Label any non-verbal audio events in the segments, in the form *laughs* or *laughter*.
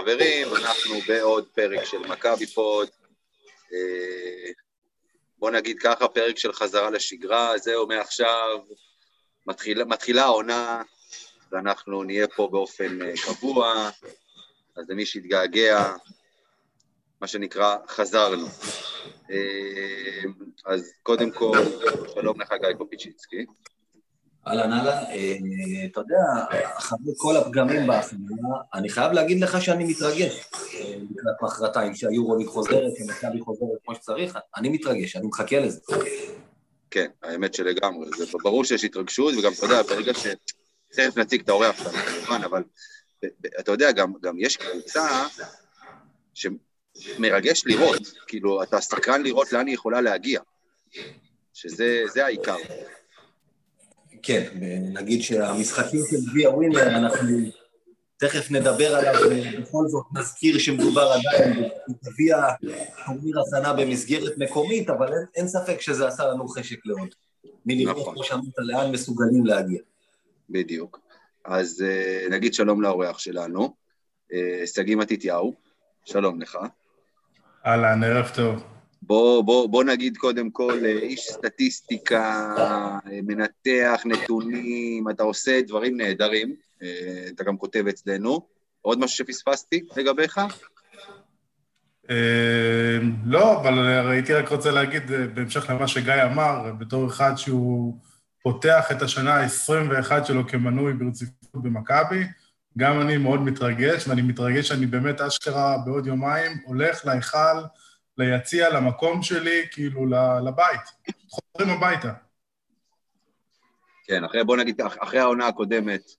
חברים, אנחנו בעוד פרק של מכבי פוד. אה, בוא נגיד ככה, פרק של חזרה לשגרה, זהו מעכשיו, מתחילה, מתחילה העונה, ואנחנו נהיה פה באופן אה, קבוע, אז למי שהתגעגע, מה שנקרא, חזרנו. אה, אז קודם כל, שלום לך גיא קופיצ'יצקי. אהלן אהלן, אה, אתה יודע, אחרי כל הפגמים בהכנה, אני חייב להגיד לך שאני מתרגש אה, לקראת מחרתיים, שהיורוליג חוזרת, שמכבי חוזרת כמו שצריך, אני מתרגש, אני מחכה לזה. כן, האמת שלגמרי, זה ברור שיש התרגשות, וגם, אתה יודע, ברגע ש... תכף נציג את האורח שלנו, כמובן, אבל אתה יודע, גם, גם יש קבוצה שמרגש לראות, כאילו, אתה סקרן לראות לאן היא יכולה להגיע, שזה העיקר. כן, נגיד שהמשחקים של גביע ווינר, אנחנו תכף נדבר עליו, ובכל זאת נזכיר שמדובר עדיין בגביע טורניר הכנה במסגרת מקומית, אבל אין, אין ספק שזה עשה לנו חשק לראות. מלראות, נכון. כמו שאמרת, לאן מסוגלים להגיע. בדיוק. אז uh, נגיד שלום לאורח שלנו, אה, שגיא uh, מתתיהו, שלום לך. אהלן, ערב טוב. בוא, בוא, בוא נגיד קודם כל, אה, איש סטטיסטיקה, מנתח נתונים, אתה עושה דברים נהדרים, אתה גם כותב אצלנו. עוד משהו שפספסתי לגביך? לא, אבל הייתי רק רוצה להגיד, בהמשך למה שגיא אמר, בתור אחד שהוא פותח את השנה ה-21 שלו כמנוי ברציפות במכבי. גם אני מאוד מתרגש, ואני מתרגש שאני באמת אשכרה בעוד יומיים הולך להיכל, ליציע, למקום שלי, כאילו לבית. חוזרים הביתה. כן, אחרי, בוא נגיד, אחרי העונה הקודמת,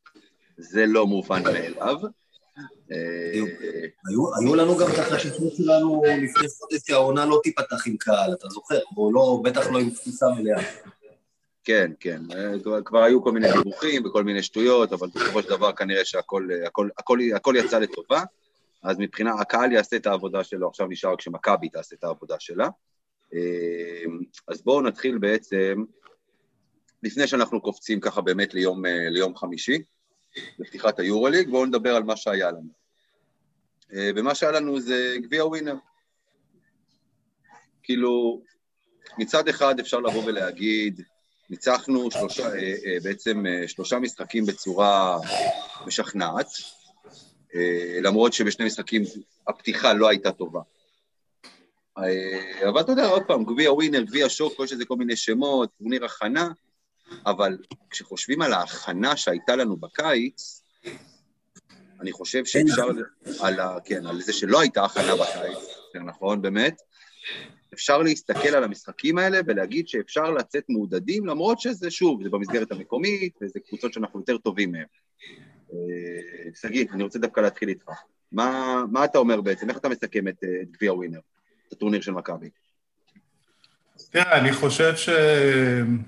זה לא מובן מאליו. היו לנו גם את החשיבות שלנו לפני חודש שהעונה לא תיפתח עם קהל, אתה זוכר? או לא, בטח לא עם תפיסה מלאה. כן, כן, כבר, כבר היו כל מיני דיווחים וכל מיני שטויות, אבל בסופו של דבר כנראה שהכל הכל, הכל, הכל יצא לטובה, אז מבחינה, הקהל יעשה את העבודה שלו, עכשיו נשאר רק שמכבי תעשה את העבודה שלה. אז בואו נתחיל בעצם, לפני שאנחנו קופצים ככה באמת ליום, ליום חמישי, לפתיחת היורוליג, בואו נדבר על מה שהיה לנו. ומה שהיה לנו זה גביע ווינר. כאילו, מצד אחד אפשר לבוא ולהגיד, ניצחנו שלושה, אה, אה, בעצם אה, שלושה משחקים בצורה משכנעת, למרות שבשני משחקים הפתיחה לא הייתה טובה. אבל אתה יודע, עוד פעם, גביע ווינר, גביע שוק, יש לזה כל מיני שמות, טורניר הכנה, אבל כשחושבים על ההכנה שהייתה לנו בקיץ, אני חושב שאפשר, על, ה, כן, על זה שלא הייתה הכנה בקיץ, נכון, באמת, אפשר להסתכל על המשחקים האלה ולהגיד שאפשר לצאת מעודדים, למרות שזה, שוב, זה במסגרת המקומית, וזה קבוצות שאנחנו יותר טובים מהן. אה, שגיא, אני רוצה דווקא להתחיל איתך. מה, מה אתה אומר בעצם? איך אתה מסכם את, אה, את גביע ווינר, את הטורניר של מכבי? תראה, אני חושב ש...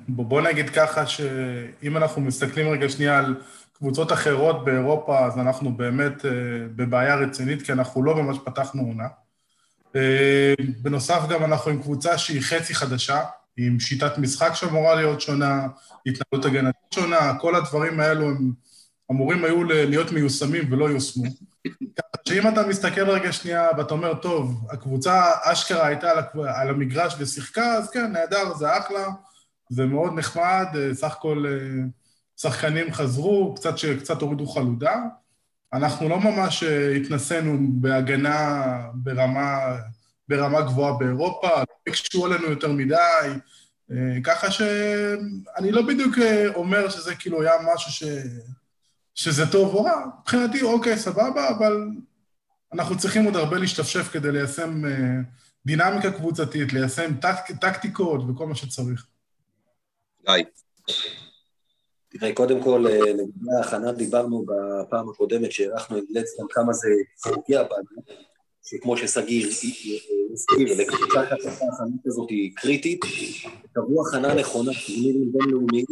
בוא נגיד ככה, שאם אנחנו מסתכלים רגע שנייה על קבוצות אחרות באירופה, אז אנחנו באמת אה, בבעיה רצינית, כי אנחנו לא ממש פתחנו עונה. בנוסף גם אנחנו עם קבוצה שהיא חצי חדשה, עם שיטת משחק שאמורה להיות שונה, התנהלות הגנתית שונה, כל הדברים האלו הם אמורים היו להיות מיושמים ולא יושמו. שאם אתה מסתכל רגע שנייה ואתה אומר, טוב, הקבוצה אשכרה הייתה על המגרש ושיחקה, אז כן, נהדר, זה אחלה, זה מאוד נחמד, אה, סך הכל אה, שחקנים חזרו, קצת, קצת הורידו חלודה. אנחנו לא ממש אה, התנסינו בהגנה ברמה, ברמה גבוהה באירופה, לא הקשו עלינו יותר מדי, ככה שאני לא בדיוק אומר שזה כאילו היה משהו ש... שזה טוב או רע, מבחינתי אוקיי, סבבה, אבל אנחנו צריכים עוד הרבה להשתפשף כדי ליישם דינמיקה קבוצתית, ליישם טק, טקטיקות וכל מה שצריך. היי. תראה, קודם כל, אה, לגבי ההכנה דיברנו בפעם הקודמת שהערכנו את גלדסטון כמה זה פוגע בנו, שכמו ששגיא הזכיר, לקבוצת ההכנה הזאת היא קריטית, קבעו הכנה נכונה, טורנירים בינלאומיים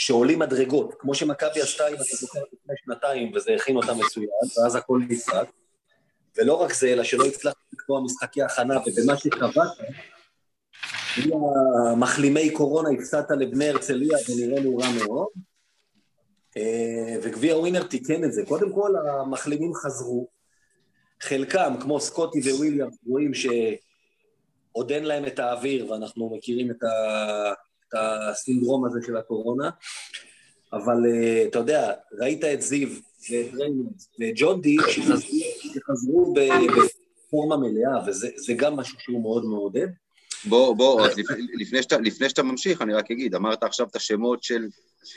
שעולים מדרגות, כמו שמכבי עשתה, אם אתה זוכר לפני שנתיים, וזה הכין אותה מצוין, ואז הכל נפסק. ולא רק זה, אלא שלא הצלחנו לקבוע משחקי הכנה, ובמה שקבעת, מחלימי קורונה הפסדת לבני הרצליה ונראינו רע מאוד. אה, וגביע ווינר תיקן את זה. קודם כל, המחלימים חזרו. חלקם, כמו סקוטי וויליאם, רואים שעוד אין להם את האוויר, ואנחנו מכירים את, ה... את הסינדרום הזה של הקורונה. אבל uh, אתה יודע, ראית את זיו ואת ריינולדס ואת ג'ון די שחזרו, שחזרו בפורמה מלאה, וזה גם משהו שהוא מאוד מעודד. בוא, בוא, אז לפני שאתה, לפני שאתה ממשיך, אני רק אגיד, אמרת עכשיו את השמות של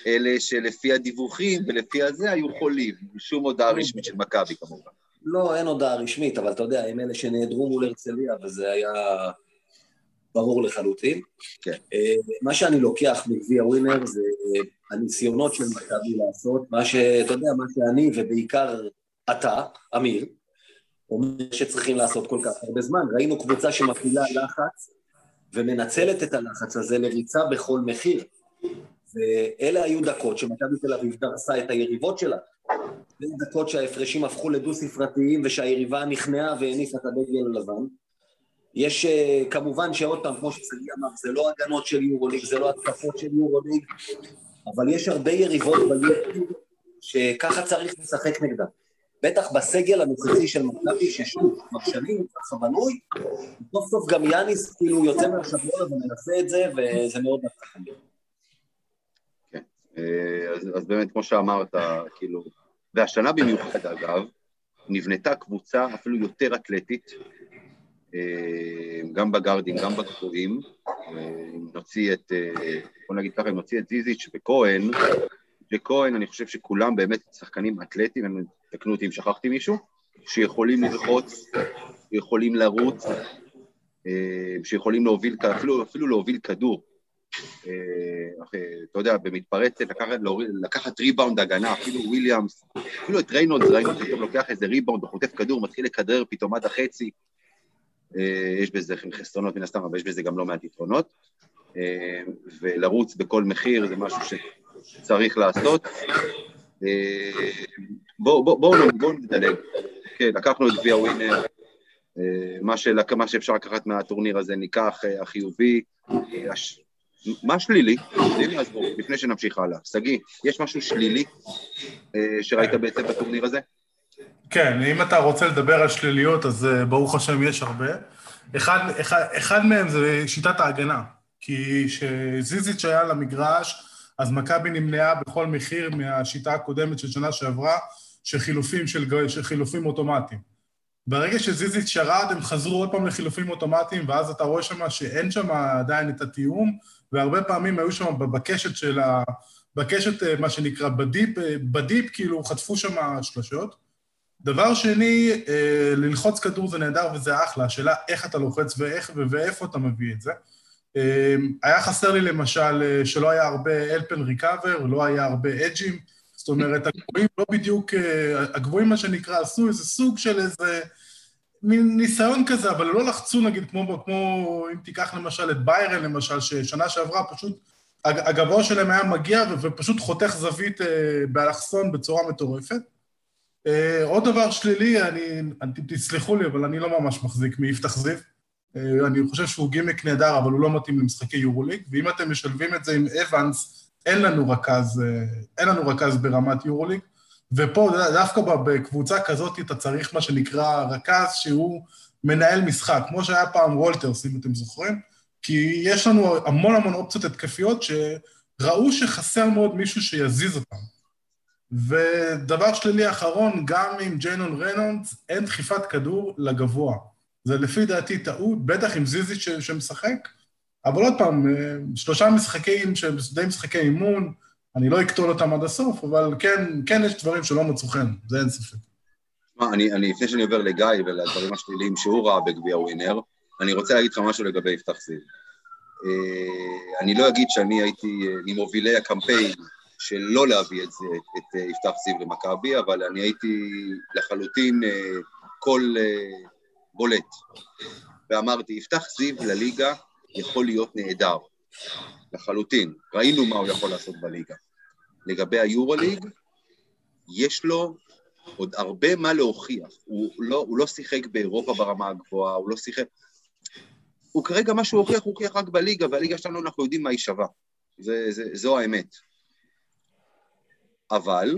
אלה שלפי הדיווחים ולפי הזה היו חולים, שום הודעה רשמית של מכבי כמובן. לא, אין הודעה רשמית, אבל אתה יודע, הם אלה שנעדרו מול הרצליה, וזה היה ברור לחלוטין. כן. אה, מה שאני לוקח מגביע ווינר זה הניסיונות של מכבי לעשות, מה שאתה יודע, מה שאני ובעיקר אתה, אמיר, אומר שצריכים לעשות כל כך הרבה זמן. ראינו קבוצה שמפעילה לחץ ומנצלת את הלחץ הזה לריצה בכל מחיר. ואלה היו דקות שמכבי תל אביב דרסה את היריבות שלה. זה דקות שההפרשים הפכו לדו-ספרתיים ושהיריבה נכנעה והניפה את הדגל הלבן. יש uh, כמובן שעוד פעם, כמו ששגיא אמר, זה לא הגנות של יורוליג, זה לא התקפות של יורוליג, אבל יש הרבה יריבות ביורוליג שככה צריך לשחק נגדם. בטח בסגל הנוכחי של מכבי, ששוב, כבר שנים ככה בנוי, סוף סוף גם יאניס כאילו יוצא מהשבוע ומנסה את זה, וזה מאוד מצליח. כן, אה, אז, באמת, כמו שאמרת, כאילו, והשנה במיוחד, אגב, נבנתה קבוצה אפילו יותר אתלטית, אה, גם בגארדים, גם בגבוהים. אה, נוציא את, בוא נגיד ככה, נוציא את זיזיץ' וכהן, וכהן, אני חושב שכולם באמת שחקנים אתלטיים, תקנו אותי אם שכחתי מישהו, שיכולים ללחוץ, שיכולים לרוץ, אה, שיכולים להוביל, אפילו, אפילו להוביל כדור. אה, אתה יודע, במתפרצת, לקחת, לקחת ריבאונד הגנה, אפילו וויליאמס, אפילו את ריינולדס, ראינו פתאום לוקח איזה ריבאונד וחוטף כדור, מתחיל לכדרר פתאום עד החצי. אה, יש בזה חסרונות מן הסתם, אבל יש בזה גם לא מעט יתרונות. ולרוץ בכל מחיר זה משהו שצריך לעשות. בואו בוא, בוא, בוא נדלג. כן, לקחנו את גביע ווינר, אה, מה, מה שאפשר לקחת מהטורניר הזה ניקח, אה, החיובי. הש... מה שלילי? שלילי, אז בואו, לפני שנמשיך הלאה. שגיא, יש משהו שלילי אה, שראית בעצם בטורניר הזה? כן, אם אתה רוצה לדבר על שליליות, אז ברוך השם יש הרבה. אחד, אחד, אחד מהם זה שיטת ההגנה. כי כשזיזיץ' היה למגרש, אז מכבי נמנעה בכל מחיר מהשיטה הקודמת של שנה שעברה, של חילופים, של, של חילופים אוטומטיים. ברגע שזיזיץ' שרד, הם חזרו עוד פעם לחילופים אוטומטיים, ואז אתה רואה שם שאין שם עדיין את התיאום, והרבה פעמים היו שם בקשת של ה... בקשת, אה, מה שנקרא, בדיפ, אה, בדיפ כאילו חטפו שם שלשות. דבר שני, אה, ללחוץ כדור זה נהדר וזה אחלה, השאלה איך אתה לוחץ ואיך ואיפה אתה מביא את זה. היה חסר לי למשל שלא היה הרבה אלפן ריקאבר, לא היה הרבה אג'ים, זאת אומרת, הגבוהים לא בדיוק, אה, הגבוהים מה שנקרא עשו איזה סוג של איזה מין ניסיון כזה, אבל לא לחצו נגיד כמו, כמו אם תיקח למשל את ביירן למשל, ששנה שעברה פשוט הגבוה שלהם היה מגיע ופשוט חותך זווית אה, באלכסון בצורה מטורפת. אה, עוד דבר שלילי, אני, אני, תסלחו לי, אבל אני לא ממש מחזיק מיפתח זיו. אני חושב שהוא גימיק נהדר, אבל הוא לא מתאים למשחקי יורוליג, ואם אתם משלבים את זה עם אבנס, אין לנו רכז, אה, אין לנו רכז ברמת יורוליג, ופה דווקא בקבוצה כזאת אתה צריך מה שנקרא רכז שהוא מנהל משחק, כמו שהיה פעם וולטרס, אם אתם זוכרים, כי יש לנו המון המון אופציות התקפיות שראו שחסר מאוד מישהו שיזיז אותם. ודבר שלילי אחרון, גם עם ג'יינון רנונדס, אין דחיפת כדור לגבוה. זה לפי דעתי טעות, בטח עם זיזית שמשחק, אבל עוד פעם, אה, שלושה משחקים שהם די משחקי אימון, אני לא אקטול אותם עד הסוף, אבל כן, כן יש דברים שלא מצאו חן, זה אין ספק. אני, אני, לפני שאני עובר לגיא ולדברים השליליים שהוא ראה בגביע ווינר, אני רוצה להגיד לך משהו לגבי יפתח זיו. אה, אני לא אגיד שאני הייתי אה, ממובילי הקמפיין של לא להביא את, זה, את, את יפתח זיו למכבי, אבל אני הייתי לחלוטין קול בולט. ואמרתי, יפתח זיו לליגה יכול להיות נהדר, לחלוטין. ראינו מה הוא יכול לעשות בליגה. לגבי היורוליג, יש לו עוד הרבה מה להוכיח. הוא לא, הוא לא שיחק באירופה ברמה הגבוהה, הוא לא שיחק... הוא כרגע, מה שהוא הוכיח, הוא הוכיח רק בליגה, והליגה שלנו, אנחנו יודעים מה היא שווה. זה, זה, זו האמת. אבל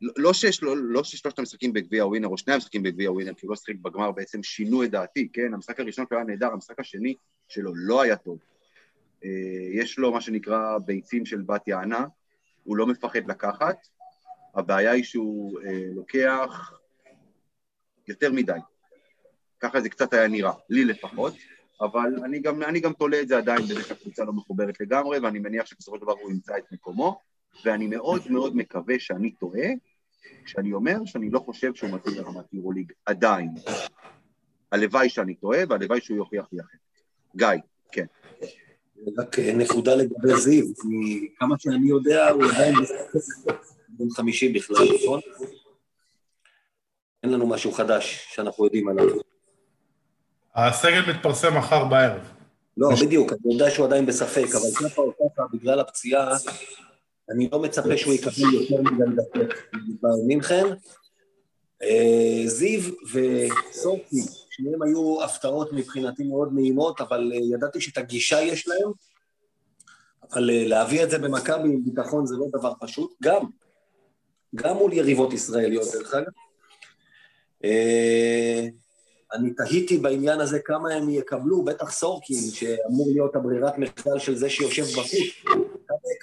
לא, שיש, לא, לא ששלושת המשחקים בגביע ווינר, או שני המשחקים בגביע ווינר, כי הוא לא שיחק בגמר, בעצם שינו את דעתי, כן? המשחק הראשון שלו היה נהדר, המשחק השני שלו לא היה טוב. אה, יש לו מה שנקרא ביצים של בת יענה, הוא לא מפחד לקחת, הבעיה היא שהוא אה, לוקח יותר מדי. ככה זה קצת היה נראה, לי לפחות, אבל אני גם, אני גם תולה את זה עדיין בזה שהקבוצה לא מחוברת לגמרי, ואני מניח שבסופו של דבר הוא ימצא את מקומו, ואני מאוד מאוד מקווה שאני טועה, כשאני אומר שאני לא חושב שהוא מתאים לרמת יורוליג, עדיין. הלוואי שאני טועה, והלוואי שהוא יוכיח לי אחרת. גיא, כן. רק נקודה לגבי זיו, כי כמה שאני יודע, הוא עדיין בן חמישי בכלל, נכון? אין לנו משהו חדש שאנחנו יודעים עליו. הסגל מתפרסם מחר בערב. לא, בדיוק, אני יודע שהוא עדיין בספק, אבל ככה או ככה, בגלל הפציעה, אני לא מצפה שהוא יקבל יותר מדי דקות במינכן. אה, זיו וסורקי, שניהם היו הפתעות מבחינתי מאוד נעימות, אבל אה, ידעתי שאת הגישה יש להם, אבל אה, להביא את זה במכבי עם ביטחון זה לא דבר פשוט, גם, גם מול יריבות ישראליות, דרך אגב. אני תהיתי בעניין הזה כמה הם יקבלו, בטח סורקין, שאמור להיות הברירת מחדל של זה שיושב בחוץ,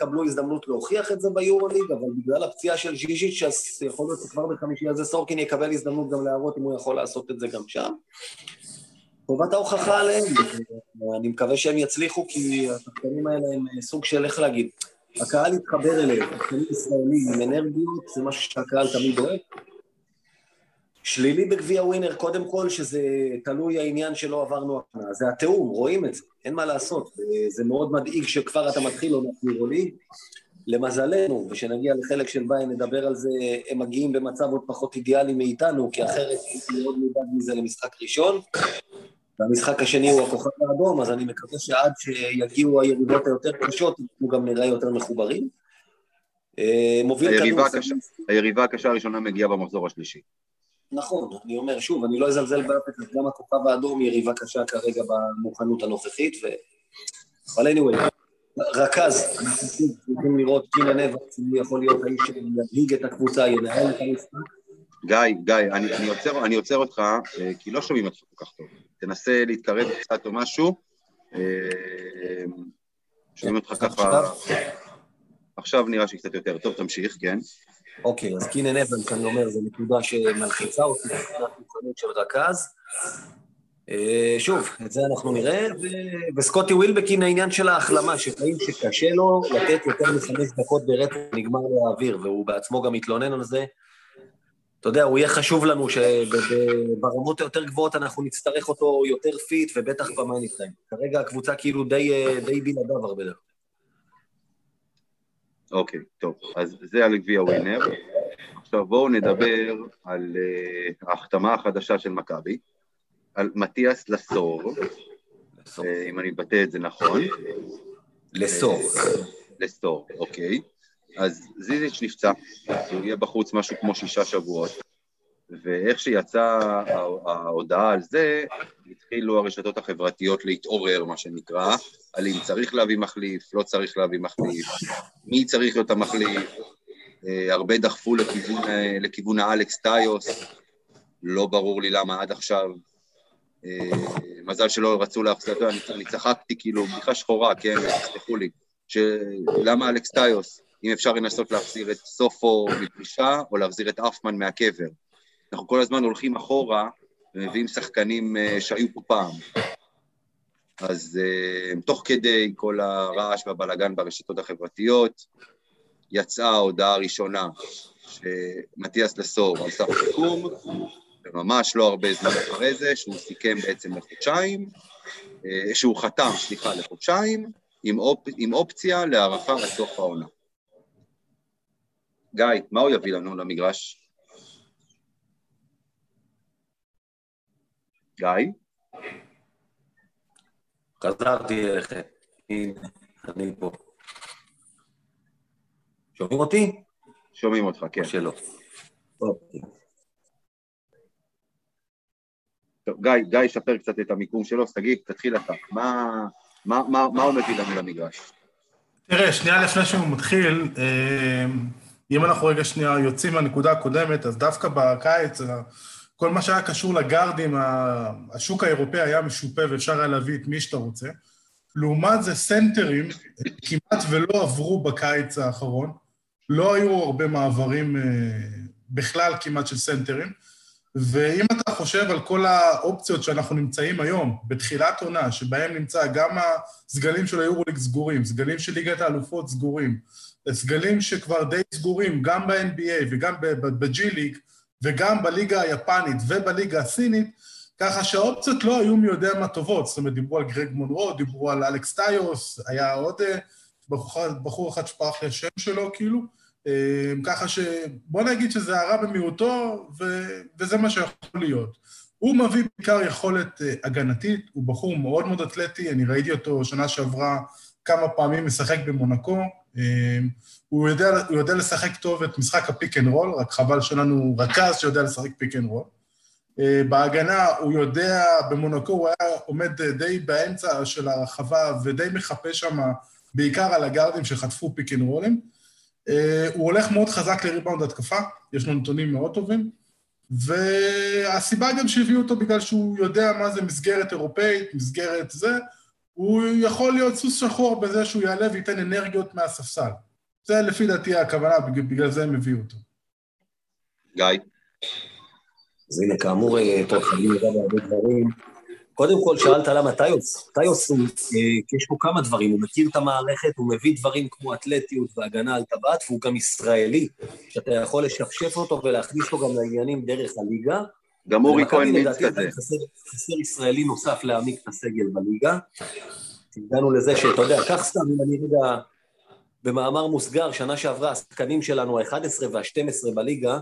יקבלו הזדמנות להוכיח את זה ביורוליג, אבל בגלל הפציעה של ז'יז'יץ', אז יכול להיות שכבר בחמישי הזה סורקין יקבל הזדמנות גם להראות אם הוא יכול לעשות את זה גם שם. חובת ההוכחה עליהם, אני מקווה שהם יצליחו, כי השחקנים האלה הם סוג של, איך להגיד, הקהל יתחבר אליהם, שחקנים ישראלים עם אנרגיות, זה משהו שהקהל תמיד אוהב. שלילי בגביע ווינר, קודם כל, שזה תלוי העניין שלא עברנו הפנה. זה התיאום, רואים את זה, אין מה לעשות. זה מאוד מדאיג שכבר אתה מתחיל עונת יורוליג. למזלנו, ושנגיע לחלק של ביין נדבר על זה, הם מגיעים במצב עוד פחות אידיאלי מאיתנו, כי אחרת הייתי מאוד מודאג מזה למשחק ראשון. והמשחק השני הוא הכוכב האדום, אז אני מקווה שעד שיגיעו היריבות היותר קשות, אנחנו גם נראה יותר מחוברים. אה, מוביל. היריבה הקשה הראשונה מגיעה במחזור השלישי. נכון, אני אומר שוב, אני לא אזלזל באף אחד, גם הכוכב האדום יריבה קשה כרגע במוכנות הנוכחית, ו... אבל anyway, רכז, אנחנו צריכים לראות קינן אם הוא יכול להיות האיש שינהיג את הקבוצה, ינהל את המשחק. גיא, גיא, אני, אני, עוצר, אני עוצר אותך, אה, כי לא שומעים אותך כל כך טוב. תנסה להתקרב קצת או משהו. אה, שומעים אותך ככה... עכשיו נראה שקצת יותר טוב, תמשיך, כן. אוקיי, אז קינן אבנס, אני אומר, זו נקודה שמלחיצה אותי מבחינת מוכנות של רכז. אה, שוב, את זה אנחנו נראה, וסקוטי ווילבקין, העניין של ההחלמה, שרואים שקשה לו לתת יותר מחמש דקות ברצף, נגמר לו האוויר, והוא בעצמו גם מתלונן על זה. אתה יודע, הוא יהיה חשוב לנו שברמות היותר גבוהות אנחנו נצטרך אותו יותר fit, ובטח במאניטיים. כרגע הקבוצה כאילו די, אה, די בלעדיו הרבה דקות. אוקיי, טוב, אז זה על גביע ווינר. עכשיו בואו נדבר על אה, ההחתמה החדשה של מכבי, על מתיאס לסור, אה, אם אני מבטא את זה נכון. לסור. אה, לסור, אוקיי. אז זיזיץ' נפצע, הוא יהיה בחוץ משהו כמו שישה שבועות, ואיך שיצאה ההודעה על זה, התחילו הרשתות החברתיות להתעורר, מה שנקרא, על אם צריך להביא מחליף, לא צריך להביא מחליף, מי צריך להיות המחליף, אה, הרבה דחפו לכיוון, אה, לכיוון האלכס טיוס, לא ברור לי למה עד עכשיו. אה, מזל שלא רצו להחזיר, אני, אני צחקתי כאילו, בדיחה שחורה, כן, תסלחו לי, שלמה אלכס טיוס, אם אפשר לנסות להחזיר את סופו מפרישה, או להחזיר את אפמן מהקבר. אנחנו כל הזמן הולכים אחורה ומביאים שחקנים שהיו פה פעם. אז uh, תוך כדי כל הרעש והבלגן ברשתות החברתיות, יצאה ההודעה הראשונה שמתיאס לסור עשה סיכום, וממש לא הרבה זמן אחרי זה, שהוא סיכם בעצם לחודשיים, uh, שהוא חתם, סליחה, לחודשיים, עם, אופ, עם אופציה להארכה עד סוף העונה. גיא, מה הוא יביא לנו למגרש? גיא? חזרתי אליכם. הנה, אני פה. שומעים אותי? שומעים אותך, כן. או שלא. אוקיי. טוב, גיא, גיא ישפר קצת את המיקום שלו, שגיא, תתחיל אתה. מה, מה, מה, מה הוא מביא לנו למגרש? תראה, שנייה לפני שהוא מתחיל, אה, אם אנחנו רגע שנייה יוצאים מהנקודה הקודמת, אז דווקא בקיץ, כל מה שהיה קשור לגארדים, השוק האירופאי היה משופה ואפשר היה להביא את מי שאתה רוצה. לעומת זה, סנטרים כמעט ולא עברו בקיץ האחרון. לא היו הרבה מעברים אה, בכלל כמעט של סנטרים. ואם אתה חושב על כל האופציות שאנחנו נמצאים היום, בתחילת עונה, שבהם נמצא גם הסגלים של היורוליג סגורים, סגלים של ליגת האלופות סגורים, סגלים שכבר די סגורים, גם ב-NBA וגם ב-G ליג, וגם בליגה היפנית ובליגה הסינית, ככה שהאופציות לא היו מי יודע מה טובות. זאת אומרת, דיברו על גרג מונרו, דיברו על אלכס טיוס, היה עוד אה, בחור, בחור אחד שפרח לי השם שלו, כאילו. אה, ככה שבוא נגיד שזה הרע במיעוטו, ו... וזה מה שיכול להיות. הוא מביא בעיקר יכולת אה, הגנתית, הוא בחור מאוד מאוד אתלטי, אני ראיתי אותו שנה שעברה כמה פעמים משחק במונקו. הוא יודע, הוא יודע לשחק טוב את משחק ה pick and roll, רק חבל שאין לנו רכז שיודע לשחק pick and roll. בהגנה הוא יודע, במונקו הוא היה עומד די באמצע של הרחבה ודי מחפה שם בעיקר על הגארדים שחטפו pick and roll ים. הוא הולך מאוד חזק לריבאונד התקפה, יש לו נתונים מאוד טובים, והסיבה גם שהביאו אותו בגלל שהוא יודע מה זה מסגרת אירופאית, מסגרת זה, הוא יכול להיות סוס שחור בזה שהוא יעלה וייתן אנרגיות מהספסל. זה לפי דעתי הכוונה, בגלל זה הם הביאו אותו. גיא. אז הנה, כאמור, פה אה, חייבים לדעת הרבה דברים. קודם כל, שאלת למה טיוס. טיוס, הוא, אה, יש פה כמה דברים, הוא מכיר את המערכת, הוא מביא דברים כמו אתלטיות והגנה על טבעת, והוא גם ישראלי, שאתה יכול לשפשף אותו ולהכניס אותו גם לעניינים דרך הליגה. גם אורי כהן מיץ כזה. חסר, ישראלי נוסף להעמיק את הסגל בליגה. הגענו לזה שאתה יודע, קח סתם, אם אני רגע, במאמר מוסגר, שנה שעברה, השחקנים שלנו, ה-11 וה-12 בליגה,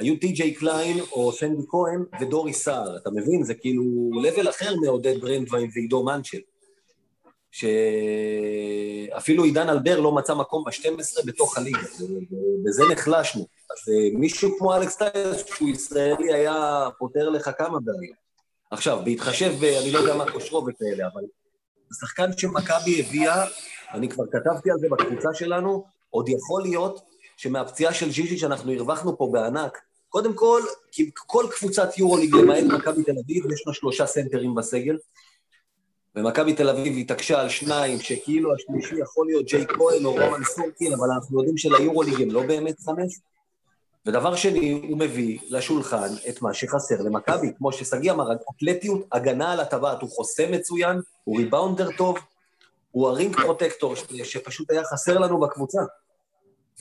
היו טי.ג'יי קליין או סנדי כהן ודורי סער, אתה מבין? זה כאילו לבל אחר מעודד ברנדווין ועידו מנצ'ל. שאפילו עידן אלבר לא מצא מקום ב-12 בתוך הליגה, ובזה נחלשנו. אז אה, מישהו כמו אלכס טיילס, שהוא ישראלי, היה פותר לך כמה בעיות. עכשיו, בהתחשב, אני לא יודע מה כושרו וכאלה, אבל השחקן שמכבי הביאה, אני כבר כתבתי על זה בקבוצה שלנו, עוד יכול להיות שמהפציעה של ז'יז'י שאנחנו הרווחנו פה בענק, קודם כל, כי כל קבוצת יורוליג למעט מכבי תל אביב, יש לה שלושה סנטרים בסגל, ומכבי תל אביב התעקשה על שניים, שכאילו השלישי יכול להיות ג'יי כהן או רומן סורקין, אבל אנחנו יודעים שליורוליג הם לא באמת חמש. ודבר שני, הוא מביא לשולחן את מה שחסר למכבי, כמו ששגיא אמר, אתלטיות, הגנה על הטבעת, הוא חוסם מצוין, הוא ריבאונדר טוב, הוא הרינג פרוטקטור שפשוט היה חסר לנו בקבוצה.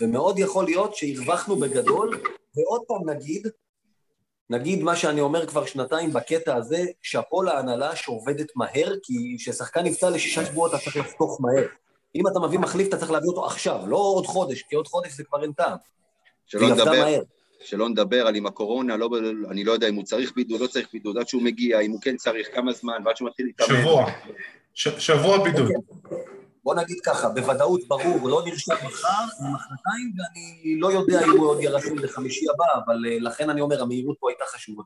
ומאוד יכול להיות שהרווחנו בגדול, ועוד פעם נגיד, נגיד מה שאני אומר כבר שנתיים בקטע הזה, שאפו להנהלה שעובדת מהר, כי כששחקן נפצע לשישה שבועות אתה צריך לחתוך מהר. אם אתה מביא מחליף, אתה צריך להביא אותו עכשיו, לא עוד חודש, כי עוד חודש זה כבר אין טעם. שלא נדבר, שלא נדבר על עם הקורונה, לא, אני לא יודע אם הוא צריך בידוד, לא צריך בידוד, עד שהוא מגיע, אם הוא כן צריך, כמה זמן, ועד שהוא מתחיל להתאמן. שבוע, ש, שבוע בידוד. אוקיי. בוא נגיד ככה, בוודאות ברור, לא נרשם מחר, מחרתיים, ואני לא יודע אם הוא עוד ירשם לחמישי הבא, אבל אה, לכן אני אומר, המהירות פה הייתה חשובה.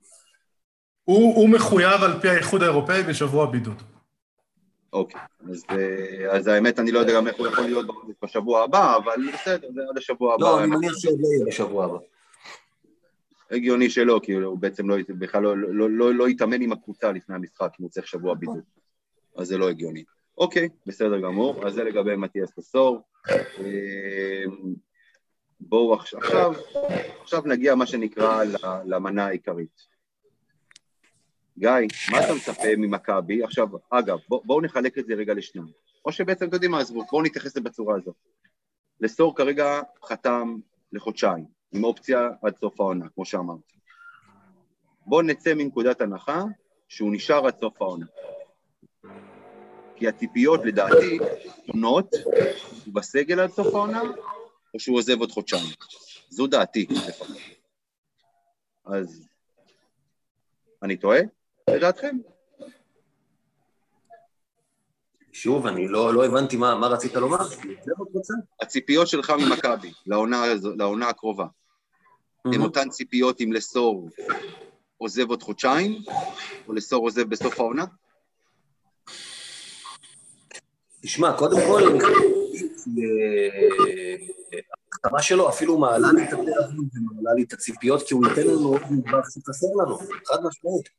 הוא, הוא מחויב על פי האיחוד האירופאי בשבוע בידוד. אוקיי, אז, אה, אז האמת, אני לא יודע גם איך הוא יכול להיות בשבוע הבא, אבל בסדר, זה עד השבוע הבא. לא, אני מניח שזה יהיה בשבוע הבא. הגיוני שלא, כי הוא בעצם לא, בכלל לא, לא, לא, לא יתאמן עם הקבוצה לפני המשחק, אם הוא צריך שבוע בידוד. אז זה לא הגיוני. אוקיי, בסדר גמור, אז זה לגבי מתיאס פסור. אמ, בואו עכשיו, עכשיו נגיע מה שנקרא למנה העיקרית. גיא, מה אתה מצפה ממכבי? עכשיו, אגב, בואו בוא נחלק את זה רגע לשניים. או שבעצם, אתם יודעים מה, עזבו, בואו נתייחס לזה בצורה הזאת. לסור כרגע חתם לחודשיים, עם אופציה עד סוף העונה, כמו שאמרתי. בואו נצא מנקודת הנחה שהוא נשאר עד סוף העונה. כי הציפיות לדעתי שונות, הוא בסגל עד סוף העונה, או שהוא עוזב עוד חודשיים. זו דעתי לפחות. אז אני טועה? לדעתכם? שוב, אני לא, לא הבנתי מה, מה רצית לומר. הציפיות שלך ממכבי לעונה, לעונה הקרובה, הן אותן ציפיות אם לסור עוזב עוד חודשיים, או לסור עוזב בסוף העונה? תשמע, קודם כל, ההחתמה שלו אפילו מעלה לי את התיאבון ומעלה לי את הציפיות, כי הוא ייתן לנו עוד נדבך שחסר לנו, חד משמעית.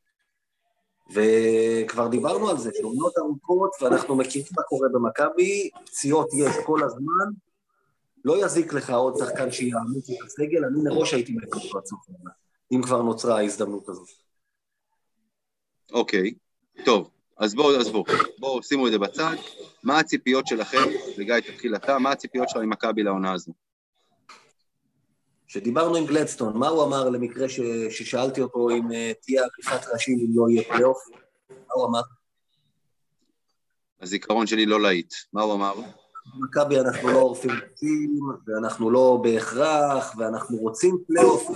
וכבר דיברנו על זה, שעונות ארוכות, ואנחנו מכירים מה קורה במכבי, פציעות יש כל הזמן, לא יזיק לך עוד שחקן שיעמיק את הסגל, אני מראש הייתי סוף העונה, אם כבר נוצרה ההזדמנות הזאת. אוקיי, טוב, אז בואו, עזבו, בואו שימו את זה בצד. מה הציפיות שלכם, וגיא תתחיל אתה, מה הציפיות שלך ממכבי לעונה הזו? כשדיברנו עם גלדסטון, מה הוא אמר למקרה ש... ששאלתי אותו אם אה, תהיה עריפת ראשים אם לא יהיה פלייאוף? מה הוא אמר? הזיכרון שלי לא להיט. מה הוא אמר? במכבי אנחנו לא עורפים ראשים, ואנחנו לא בהכרח, ואנחנו רוצים פלייאוף.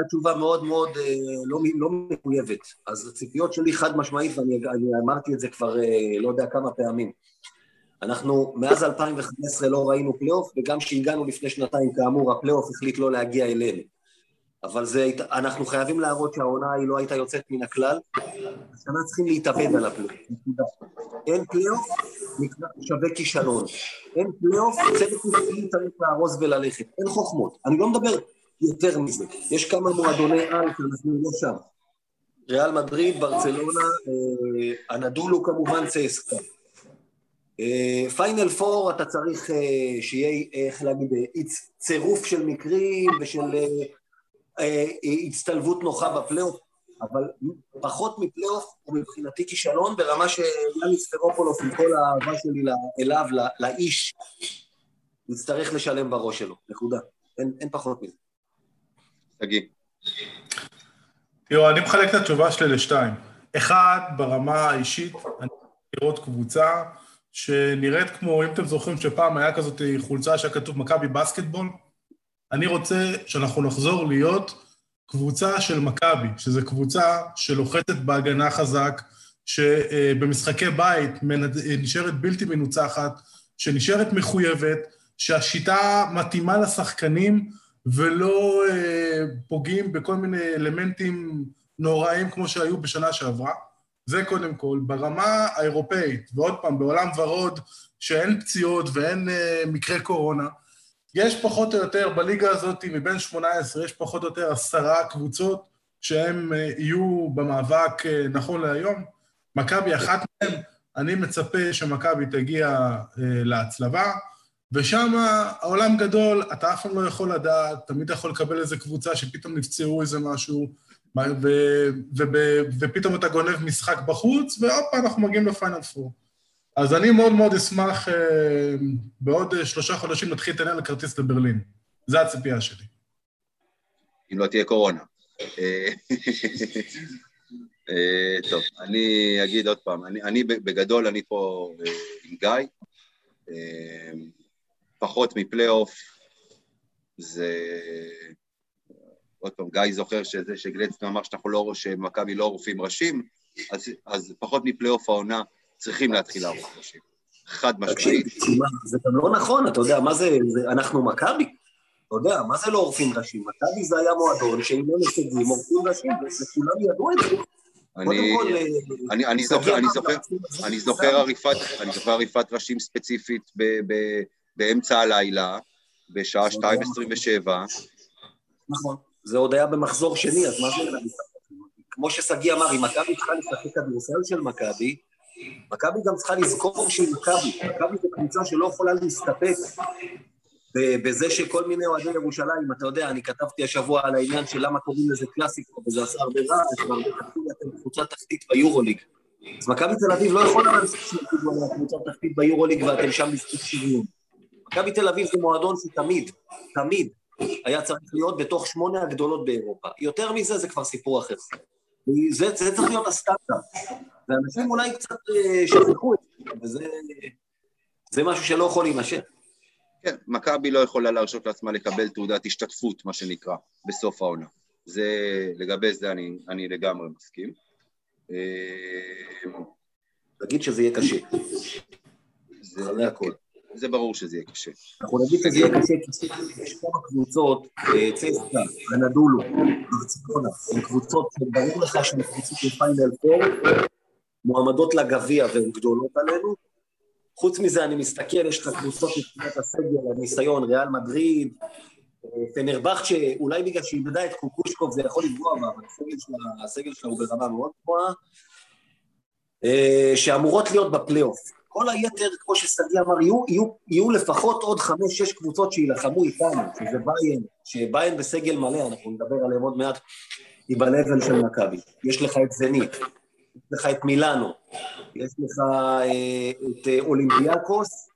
התשובה מאוד מאוד אה, לא, לא מחויבת. אז הציפיות שלי חד משמעית, ואני אמרתי את זה כבר אה, לא יודע כמה פעמים. אנחנו מאז 2015 לא ראינו פלייאוף, וגם כשהגענו לפני שנתיים, כאמור, הפלייאוף החליט לא להגיע אלינו. אבל זה, אנחנו חייבים להראות שהעונה היא לא הייתה יוצאת מן הכלל, השנה צריכים להתאבד על הפלייאוף. אין פלייאוף, שווה כישלון. אין פלייאוף, צוות מקצועי צריך לארוז וללכת. אין חוכמות. אני לא מדבר יותר מזה. יש כמה מועדוני על שאנחנו לא שם. ריאל מדריד, ברצלונה, אה, אנדולו כמובן, צייסקה. פיינל פור אתה צריך אה, שיהיה, איך להגיד, אה, צירוף של מקרים ושל אה, הצטלבות נוחה בפלייאוף, אבל פחות מפלייאוף הוא מבחינתי כישלון ברמה שיאניס פרופולוס עם כל האהבה שלי אליו, לאיש, יצטרך לשלם בראש שלו, נקודה. אין, אין פחות מזה. תגיד. תראו, אני מחלק את התשובה שלי לשתיים. אחד, ברמה האישית, אני לראות קבוצה שנראית כמו, אם אתם זוכרים שפעם היה כזאת חולצה שהיה כתוב מכבי בסקטבול, אני רוצה שאנחנו נחזור להיות קבוצה של מכבי, שזו קבוצה שלוחצת בהגנה חזק, שבמשחקי בית נשארת בלתי מנוצחת, שנשארת מחויבת, שהשיטה מתאימה לשחקנים ולא אה, פוגעים בכל מיני אלמנטים נוראים כמו שהיו בשנה שעברה. זה קודם כל. ברמה האירופאית, ועוד פעם, בעולם ורוד, שאין פציעות ואין uh, מקרה קורונה, יש פחות או יותר, בליגה הזאת, מבין 18, יש פחות או יותר עשרה קבוצות שהן uh, יהיו במאבק uh, נכון להיום. מכבי אחת מהן, אני מצפה שמכבי תגיע uh, להצלבה, ושם העולם גדול, אתה אף פעם לא יכול לדעת, תמיד יכול לקבל איזה קבוצה שפתאום נפצעו איזה משהו, ו, ו, ופתאום אתה גונב משחק בחוץ, ועוד פעם אנחנו מגיעים לפיינל פור. אז אני מאוד מאוד אשמח, אה, בעוד אה, שלושה חודשים נתחיל להתעניין לכרטיס לברלין. זו הציפייה שלי. אם לא תהיה קורונה. אה, טוב, אני אגיד עוד פעם, אני, אני בגדול, אני פה עם גיא, פחות מפלייאוף, זה עוד פעם, גיא זוכר שזה שגלצקי אמר שאנחנו לא, שמכבי לא רופאים ראשים, אז, אז פחות מפלייאוף העונה צריכים להתחיל לערוף ראשים. חד משמעית. זה גם לא נכון, אתה יודע, מה זה, זה אנחנו מכבי? אתה יודע, מה זה לא עורפים ראשים? מכבי זה היה מועדון שאם לא הישגים עורפים ראשים, וכולם ידעו את זה. אני, אני, זוכר, אני זוכר, אני זוכר עריפת, אני זוכר עריפת ראשים ספציפית באמצע הלילה, בשעה 2.27. נכון. זה עוד היה במחזור שני, אז מה זה? כמו ששגיא אמר, אם מכבי צריכה לשחק כדורסל של מכבי, מכבי גם צריכה לזכור שהיא מכבי. מכבי זו קבוצה שלא יכולה להסתפק בזה שכל מיני אוהדי ירושלים, אתה יודע, אני כתבתי השבוע על העניין של למה קוראים לזה קלאסיקו, וזה עשה הרבה והרבה תחתית, אתם קבוצה תחתית ביורוליג. אז מכבי תל אביב לא יכולה להמשיך על הקבוצה תחתית ביורוליג ואתם שם בזכות שריון. מכבי תל אביב זה מועדון שתמיד, תמיד, היה צריך להיות בתוך שמונה הגדולות באירופה. יותר מזה זה כבר סיפור אחר. זה, זה צריך להיות הסטנדרט. ואנשים אולי קצת אה, שכחו את זה, וזה זה משהו שלא יכול להימשך. כן, מכבי לא יכולה להרשות לעצמה לקבל תעודת השתתפות, מה שנקרא, בסוף העונה. זה, לגבי זה אני, אני לגמרי מסכים. תגיד שזה יהיה קשה. זה, אחרי הכל. זה ברור שזה יהיה קשה. אנחנו נגיד שזה יהיה קשה, כי יש כמה קבוצות, אה, צסקה, אנדולו, ברצלונה, הן קבוצות שברור לך שהן קבוצות של פיינל פור, מועמדות לגביע והן גדולות עלינו, חוץ מזה, אני מסתכל, יש לך קבוצות מבחינת הסגל, הניסיון, ריאל מדריד, פנרבכצ'ה, אולי בגלל שהיא איבדה את קוקושקוב זה יכול לפגוע בה, אבל הסגל שלה הוא ברמה מאוד גבוהה, אה, שאמורות להיות בפלייאוף. כל היתר, כמו שסגי אמר, יהיו, יהיו, יהיו לפחות עוד חמש-שש קבוצות שיילחמו איתנו, שזה ביין, שביין בסגל מלא, אנחנו נדבר עליהם עוד מעט, היא בלבל של מכבי. יש לך את זנית, יש לך את מילאנו, יש לך אה, את אה, אולימפיאקוס,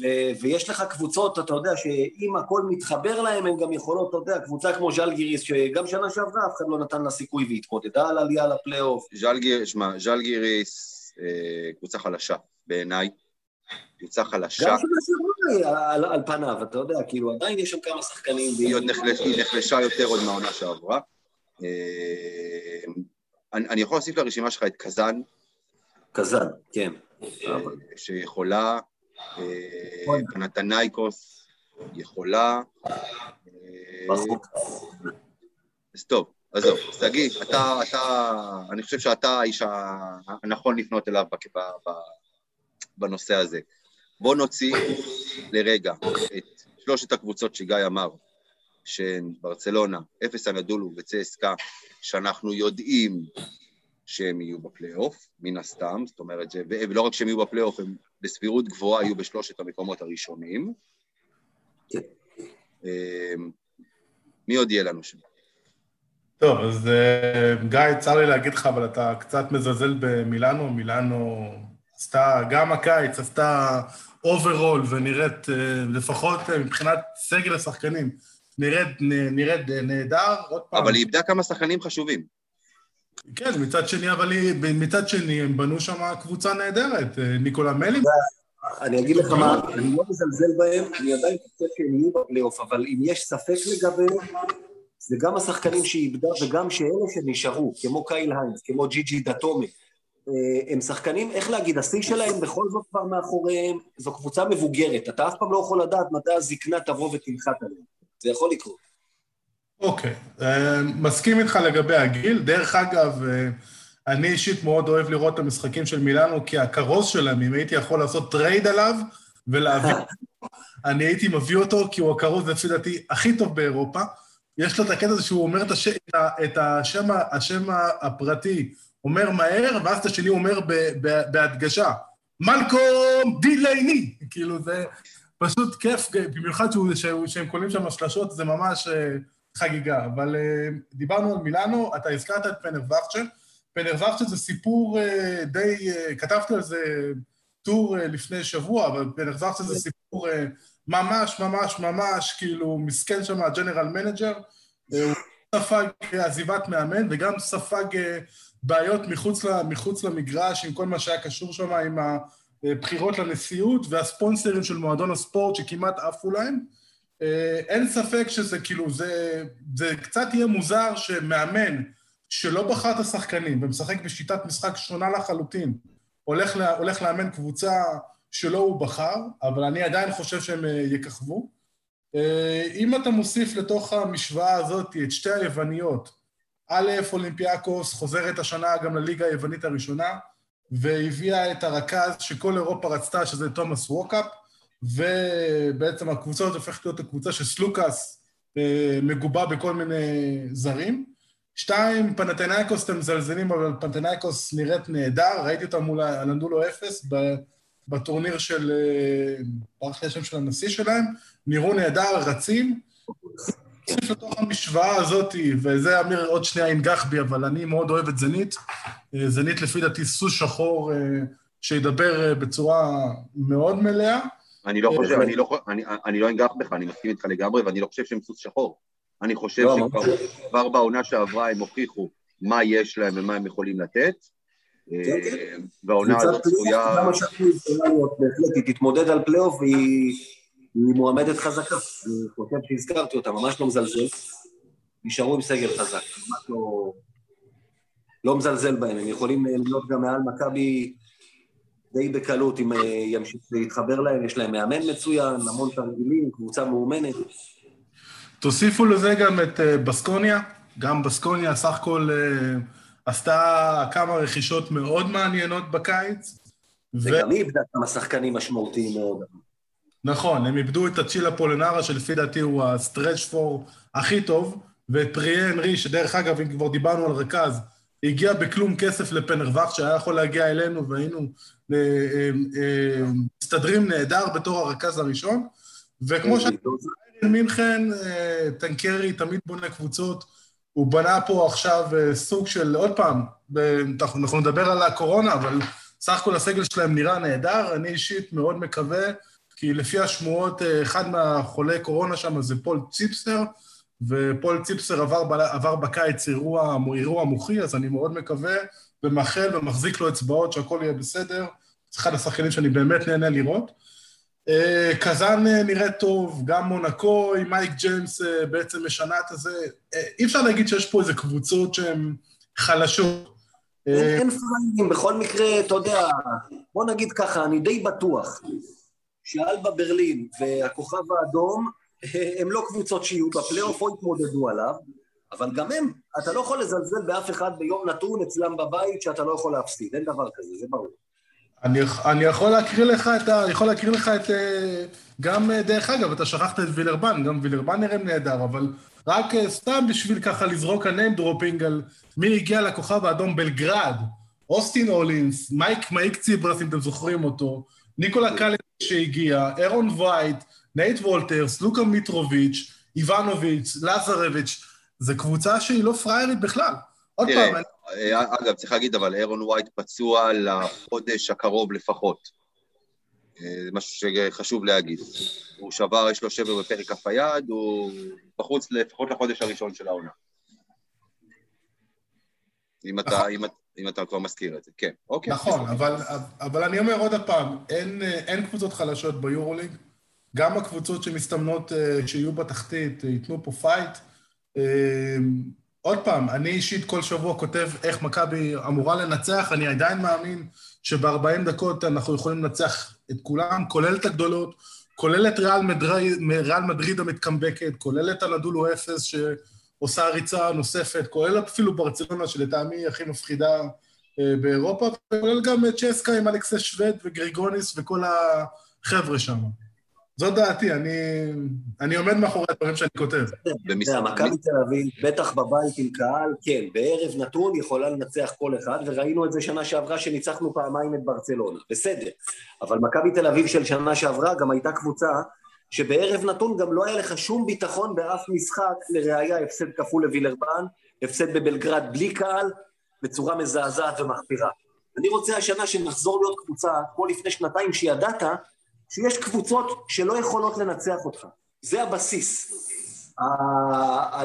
ו- ויש לך קבוצות, אתה יודע, שאם הכל מתחבר להם, הן גם יכולות, אתה יודע, קבוצה כמו ז'לגיריס, שגם שנה שעברה אף אחד לא נתן לה סיכוי והתמודדה על עלייה לפלייאוף. ז'לגיריס, שמע, ז'לגיריס, קבוצה חלשה בעיניי, קבוצה חלשה. גם שנה שעברה על, על פניו, אתה יודע, כאילו, עדיין יש שם כמה שחקנים. היא עוד נחלש, היא נחלשה יותר עוד מהעונה שעברה. אה, אני, אני יכול להוסיף לרשימה שלך את קזאן. קזאן, כן. אה, שיכולה פנתנייקוס יכולה... אז עזוב, שגיא, אתה, אתה, אני חושב שאתה האיש הנכון לפנות אליו בנושא הזה. בוא נוציא לרגע את שלושת הקבוצות שגיא אמר, שהן ברצלונה, אפס הנדולו וצסקה, שאנחנו יודעים שהם יהיו בפלייאוף, מן הסתם, זאת אומרת, ולא רק שהם יהיו בפלייאוף, הם בסבירות גבוהה יהיו בשלושת המקומות הראשונים. כן. אמ, מי עוד יהיה לנו שם? טוב, אז אה, גיא, צר לי להגיד לך, אבל אתה קצת מזלזל במילאנו. מילאנו עשתה, גם הקיץ עשתה overhaul ונראית, אה, לפחות אה, מבחינת סגל השחקנים, נראית, נראית נהדר, עוד פעם. אבל היא איבדה כמה שחקנים חשובים. כן, מצד שני, אבל היא, מצד שני, הם בנו שם קבוצה נהדרת. ניקולה מלי. אני אגיד לך מה, אני לא מזלזל בהם, אני עדיין חושב שהם יהיו בפלייאוף, אבל אם יש ספק לגביהם, זה גם השחקנים שהיא איבדה וגם שאלה שנשארו, כמו קייל היינס, כמו ג'יג'י דאטומה. אה, הם שחקנים, איך להגיד, השיא שלהם בכל זאת כבר מאחוריהם, זו קבוצה מבוגרת, אתה אף פעם לא יכול לדעת מתי הזקנה תבוא ותנחת עליהם. זה יכול לקרות. אוקיי, okay. אה, uh, מסכים איתך לגבי הגיל. דרך אגב, uh, אני אישית מאוד אוהב לראות את המשחקים של מילאנו, כי הכרוז שלהם, אם הייתי יכול לעשות trade עליו ולהביא, *laughs* אני הייתי מביא אותו, כי הוא הכרוז, לפי דעתי, הכי טוב באירופה. יש לו את הקטע הזה שהוא אומר את, הש... את השם, השם הפרטי, אומר מהר, ואז את השני אומר ב... ב... בהדגשה, מלקום דילייני! כאילו, זה פשוט כיף, במיוחד שהוא, שהם קולים שם שלשות, זה ממש אה, חגיגה. אבל אה, דיברנו על מילאנו, אתה הזכרת את פנרבכצ'ה. פנרבכצ'ה זה סיפור אה, די, כתבתי על זה טור לפני שבוע, אבל פנרבכצ'ה זה סיפור... ממש, ממש, ממש, כאילו, מסכן שם ה general manager, אה, הוא ספג עזיבת מאמן וגם ספג אה, בעיות מחוץ, מחוץ למגרש עם כל מה שהיה קשור שם עם הבחירות לנשיאות והספונסרים של מועדון הספורט שכמעט עפו להם. אה, אין ספק שזה כאילו, זה, זה קצת יהיה מוזר שמאמן שלא בחר את השחקנים ומשחק בשיטת משחק שונה לחלוטין, הולך, לה, הולך לאמן קבוצה שלא הוא בחר, אבל אני עדיין חושב שהם אה, יככבו. אה, אם אתה מוסיף לתוך המשוואה הזאת את שתי היווניות, א', אולימפיאקוס חוזרת השנה גם לליגה היוונית הראשונה, והביאה את הרכז שכל אירופה רצתה, שזה תומאס ווקאפ, ובעצם הקבוצה הזאת הופכת להיות הקבוצה שסלוקאס אה, מגובה בכל מיני זרים. שתיים, פנתנייקוס אתם מזלזלים, אבל פנתנייקוס נראית נהדר, ראיתי אותה מול הנדולו אפס, בטורניר של, אה, ברח לי השם של הנשיא שלהם, נראו נהדר, רצים. נוסיף לתוך המשוואה הזאת, וזה אמיר עוד שנייה ינגח בי, אבל אני מאוד אוהב את זנית. אה, זנית לפי דעתי סוס שחור אה, שידבר בצורה מאוד מלאה. אני לא חושב, אני לא, אני, אני לא אנגח בך, אני מסכים איתך לגמרי, ואני לא חושב שהם סוס שחור. אני חושב לא, שכבר בעונה שעברה הם הוכיחו מה יש להם ומה הם יכולים לתת. כן, כן. והעונה הזאת צפויה... בהחלט, היא תתמודד על פלייאוף והיא מועמדת חזקה. אני חושב שהזכרתי אותה, ממש לא מזלזל. נשארו עם סגל חזק, ממש לא... לא מזלזל בהם, הם יכולים להיות גם מעל מכבי די בקלות אם אה, ימשיך להתחבר להם, יש להם מאמן מצוין, המון תרגילים, קבוצה מאומנת. תוסיפו לזה גם את אה, בסקוניה, גם בסקוניה סך הכל אה, עשתה כמה רכישות מאוד מעניינות בקיץ. וגם היא איבדה כמה שחקנים משמעותיים מאוד. נכון, הם איבדו את הצ'ילה פולנרה, שלפי דעתי הוא הסטרץ' פור הכי טוב, ואת פריה אנרי, שדרך אגב, אם כבר דיברנו על רכז, הגיע בכלום כסף לפנרווח, שהיה יכול להגיע אלינו, והיינו אה, אה, אה, מסתדרים נהדר בתור הרכז הראשון. וכמו ש... מינכן, טנקרי תמיד בונה קבוצות, הוא בנה פה עכשיו סוג של, עוד פעם, אנחנו נדבר על הקורונה, אבל סך הכל הסגל שלהם נראה נהדר, אני אישית מאוד מקווה, כי לפי השמועות, אחד מהחולי קורונה שם זה פול ציפסר, ופול ציפסר עבר, עבר בקיץ אירוע, אירוע מוחי, אז אני מאוד מקווה ומאחל ומחזיק לו אצבעות שהכל יהיה בסדר. זה אחד השחקנים שאני באמת נהנה לראות. אה, קזאן אה, נראה טוב, גם מונקו עם מייק ג'יימס אה, בעצם משנה את הזה. אי אפשר להגיד שיש פה איזה קבוצות שהן חלשות. אין פריימים, בכל מקרה, אתה יודע, בוא נגיד ככה, אני די בטוח שאלבה ברלין והכוכב האדום הם לא קבוצות שיהיו בפלייאוף או יתמודדו עליו, אבל גם הם, אתה לא יכול לזלזל באף אחד ביום נתון אצלם בבית שאתה לא יכול להפסיד, אין דבר כזה, זה ברור. אני, אני יכול להקריא לך את ה... יכול להקריא לך את... אה, גם, אה, דרך אגב, אתה שכחת את וילרבן, גם וילרבן נראה נהדר, אבל רק אה, סתם בשביל ככה לזרוק ה name dropping על מי הגיע לכוכב האדום בלגרד, אוסטין הולינס, מייק, מייק ציברס, אם אתם זוכרים אותו, ניקולה קלין שהגיע, אהרון וייט, נייט וולטרס, לוקה מיטרוביץ', איבנוביץ', לזרביץ', זו קבוצה שהיא לא פריירית בכלל. עוד פעם... אה, אגב, צריך להגיד, אבל אהרון וייט פצוע לחודש הקרוב לפחות. אה, זה משהו שחשוב להגיד. הוא שבר, יש לו שבר בפרק כף היד, הוא בחוץ לפחות לחודש הראשון של העונה. אם אתה, נכון. אם, אם אתה כבר מזכיר את זה, כן, אוקיי. נכון, אבל, אבל אני אומר עוד פעם, אין, אין קבוצות חלשות ביורוליג, גם הקבוצות שמסתמנות אה, שיהיו בתחתית ייתנו פה fight. אה, עוד פעם, אני אישית כל שבוע כותב איך מכבי אמורה לנצח, אני עדיין מאמין שב-40 דקות אנחנו יכולים לנצח את כולם, כולל את הגדולות, כולל את ריאל מדריד, ריאל מדריד המתקמבקת, כולל את אנאדולו אפס שעושה ריצה נוספת, כולל אפילו ברצלונה שלטעמי הכי מפחידה באירופה, וכולל גם צ'סקה עם אלכסי שווד וגריגוניס וכל החבר'ה שם. זו דעתי, אני, אני עומד מאחורי הדברים שאני כותב. מכבי תל אביב, בטח בבית עם קהל, כן, בערב נתון יכולה לנצח כל אחד, וראינו את זה שנה שעברה שניצחנו פעמיים את ברצלונה, בסדר. אבל מכבי תל אביב של שנה שעברה גם הייתה קבוצה שבערב נתון גם לא היה לך שום ביטחון באף משחק, לראיה הפסד כפול לווילרבן, הפסד בבלגרד בלי קהל, בצורה מזעזעת ומחפירה. אני רוצה השנה שנחזור להיות קבוצה, כמו לפני שנתיים שידעת, שיש קבוצות שלא יכולות לנצח אותך. זה הבסיס.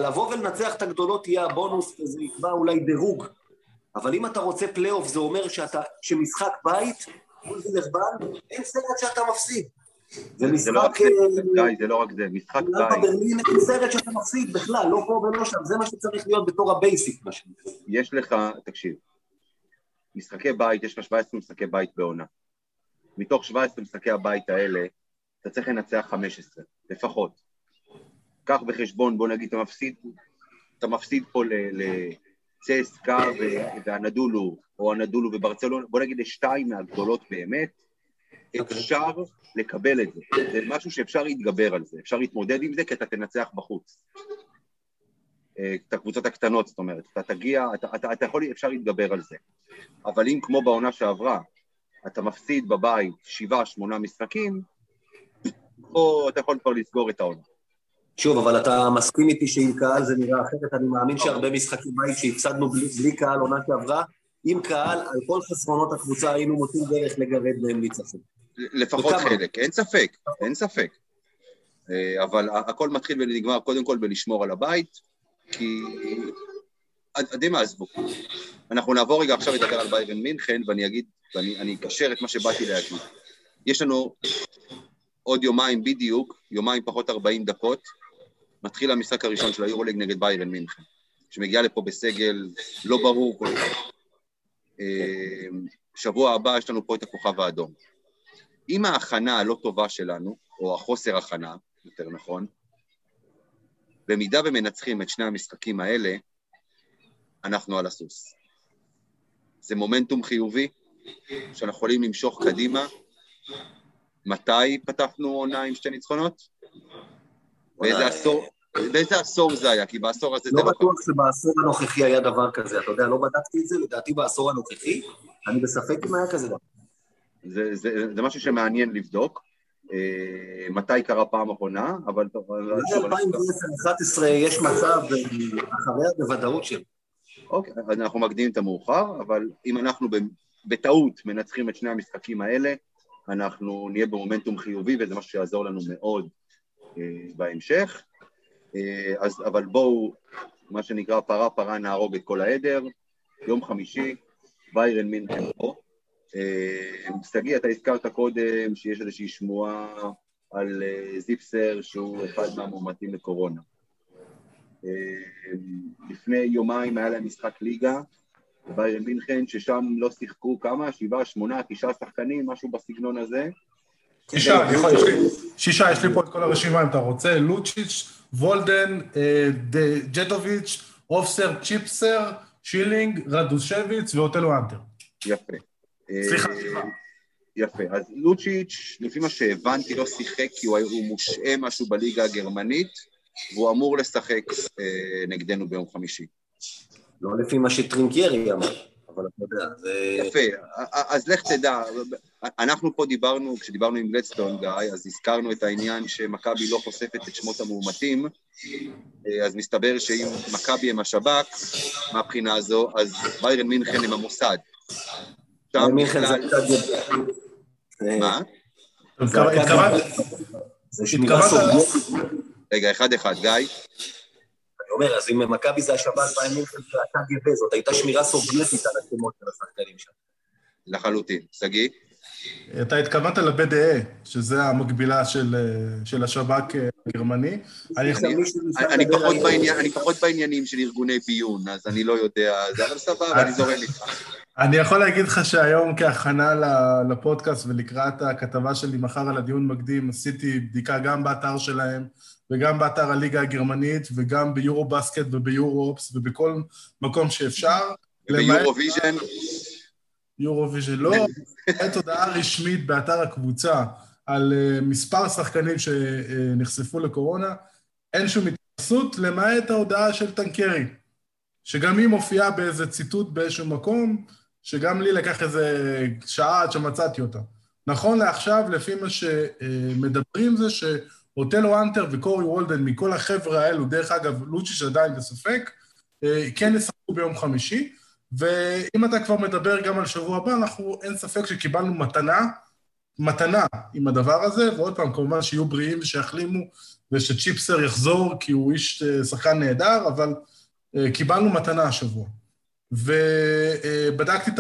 לבוא ולנצח את הגדולות יהיה הבונוס, וזה יקבע אולי דירוג. אבל אם אתה רוצה פלייאוף, זה אומר שאתה, שמשחק בית, מול וילרבן, אין סרט שאתה מפסיד. זה משחק... לא גיא, זה לא רק זה, משחק בית. בברלין אין סרט שאתה מפסיד בכלל, לא פה ולא שם, זה מה שצריך להיות בתור ה basic, מה שנקרא. יש לך, תקשיב, משחקי בית, יש לך 17 משחקי בית בעונה. מתוך 17 משחקי הבית האלה, אתה צריך לנצח 15, לפחות. קח בחשבון, בוא נגיד, אתה מפסיד, אתה מפסיד פה לצסקה והנדולו, או הנדולו וברצלונה, בוא נגיד לשתיים מהגדולות באמת, אפשר לקבל את זה. זה משהו שאפשר להתגבר על זה, אפשר להתמודד עם זה, כי אתה תנצח בחוץ. אה, את הקבוצות הקטנות, זאת אומרת, אתה תגיע, אתה, אתה, אתה יכול, אפשר להתגבר על זה. אבל אם כמו בעונה שעברה, אתה מפסיד בבית שבעה, שמונה משחקים, או אתה יכול כבר לסגור את העונה. שוב, אבל אתה מסכים איתי שעם קהל זה נראה אחרת, אני מאמין שהרבה משחקים בית שהפסדנו בלי, בלי קהל עונה שעברה, עם קהל, על כל חסרונות הקבוצה היינו מוצאים דרך לגרד בהם ניצחון. לפחות חלק, אין ספק, אין ספק. אה, אבל הכל מתחיל ונגמר קודם כל בלשמור על הבית, כי... יודעים מה, עזבו. אנחנו נעבור רגע עכשיו לדבר על ביירן מינכן, ואני אגיד ואני אקשר את מה שבאתי להגיד. יש לנו עוד יומיים בדיוק, יומיים פחות 40 דקות, מתחיל המשחק הראשון של היורוליג נגד ביירן מינכן, שמגיע לפה בסגל לא ברור כל כך. אה, שבוע הבא יש לנו פה את הכוכב האדום. אם ההכנה הלא טובה שלנו, או החוסר הכנה, יותר נכון, במידה ומנצחים את שני המשחקים האלה, אנחנו על הסוס. זה מומנטום חיובי, שאנחנו יכולים למשוך קדימה. מתי פתחנו עונה עם שתי ניצחונות? באיזה עשור, באיזה עשור זה היה? כי בעשור הזה לא. בטוח שבעשור הנוכחי היה דבר כזה, אתה יודע, לא בדקתי את זה, לדעתי בעשור הנוכחי, אני בספק אם היה כזה דבר. זה, זה, זה משהו שמעניין לבדוק. אה, מתי קרה פעם אחרונה, אבל... אבל- אבל- ב-2010-2011 יש מצב, אה, אחריה בוודאות של... אוקיי, אז אנחנו מקדימים את המאוחר, אבל אם אנחנו בטעות מנצחים את שני המשחקים האלה, אנחנו נהיה במומנטום חיובי, וזה משהו שיעזור לנו מאוד אה, בהמשך. אה, אז, אבל בואו, מה שנקרא פרה פרה נהרוג את כל העדר. יום חמישי, ביירן מינכן פה. אה, שגיא, אתה הזכרת קודם שיש איזושהי שמועה על אה, זיפסר שהוא אחד מהמאומתים לקורונה. אה, לפני יומיים היה להם משחק ליגה, ביירן מינכן, ששם לא שיחקו כמה? שבעה, שמונה, תשעה שחקנים, משהו בסגנון הזה. שישה, אני יכול, יש לי, שישה, יש לי פה את כל הרשימה אם אתה רוצה, לוצ'יץ', וולדן, אה, ג'טוביץ', אופסר, צ'יפסר, שילינג, רדושביץ ואוטלו אנטר. יפה. סליחה, אה, שבעה. יפה. אז לוצ'יץ', לפי מה שהבנתי, לא שיחק כי הוא מושעה משהו בליגה הגרמנית, והוא אמור לשחק אה, נגדנו ביום חמישי. לא לפי מה שטרינקיירי אמר, אבל אתה יודע, זה... יפה, אז לך תדע, אנחנו פה דיברנו, כשדיברנו עם גלדסטון גיא, אז הזכרנו את העניין שמכבי לא חושפת את שמות המאומתים, אז מסתבר שאם מכבי הם השב"כ, מהבחינה הזו, אז ביירן מינכן הם המוסד. שם מינכן זה בכלל- קצת... אה, מה? התכוונת- רגע, אחד-אחד, גיא. אני אומר, אז אם מכבי זה השבת, ביין מינכן זה הקג"ב, זאת הייתה שמירה סובייטית על השמות של השחקנים שם. לחלוטין. שגיא? אתה התכוונת ל-BDA, שזה המקבילה של, אה, של השב"כ אה, הגרמני. אני אני- אני פחות בעניין- אני פחות בעניינים של ארגוני ביון, אז אני לא יודע, זה אבל סבבה, אני זורם איתך. אני יכול להגיד לך שהיום כהכנה ל- לפודקאסט ולקראת הכתבה שלי מחר על הדיון מקדים, עשיתי בדיקה גם באתר שלהם וגם באתר הליגה הגרמנית וגם ביורו בסקט וביורו-הופס ובכל מקום שאפשר. ביורוויז'ן, יורוויז'ן, לא, *laughs* הייתה הודעה רשמית באתר הקבוצה על אה, מספר שחקנים שנחשפו לקורונה, אין שום התייחסות למעט ההודעה של טנקרי, שגם היא מופיעה באיזה ציטוט באיזשהו מקום, שגם לי לקח איזה שעה עד שמצאתי אותה. נכון לעכשיו, לפי מה שמדברים זה שאוטלו אנטר וקורי וולדן, מכל החבר'ה האלו, דרך אגב, לוצ'יץ' עדיין בספק, אה, כן ישחקו ביום חמישי, ואם אתה כבר מדבר גם על שבוע הבא, אנחנו, אין ספק שקיבלנו מתנה, מתנה עם הדבר הזה, ועוד פעם, כמובן שיהיו בריאים ושיחלימו, ושצ'יפסר יחזור, כי הוא איש, אה, שחקן נהדר, אבל אה, קיבלנו מתנה השבוע. ובדקתי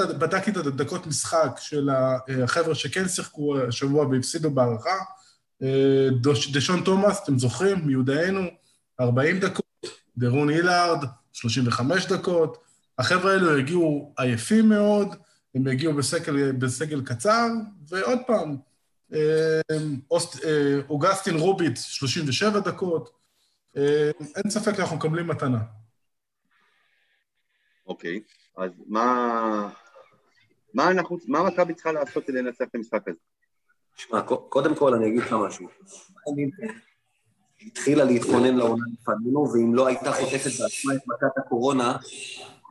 את הדקות משחק של החבר'ה שכן שיחקו השבוע והפסידו בהערכה. אה, דשון תומאס, אתם זוכרים, מיודענו, 40 דקות, דרון הילארד, 35 דקות. החבר'ה האלו הגיעו עייפים מאוד, הם הגיעו בסגל, בסגל קצר, ועוד פעם, אה, אוסט, אה, אוגסטין רוביט, 37 דקות. אין ספק שאנחנו מקבלים מתנה. אוקיי, אז מה... מה אנחנו, מה מכבי צריכה לעשות כדי לנצח את המשחק הזה? שמע, קודם כל אני אגיד לך משהו. התחילה להתכונן לעונה לפנינו, ואם לא הייתה חוטפת בעצמה את מכת הקורונה,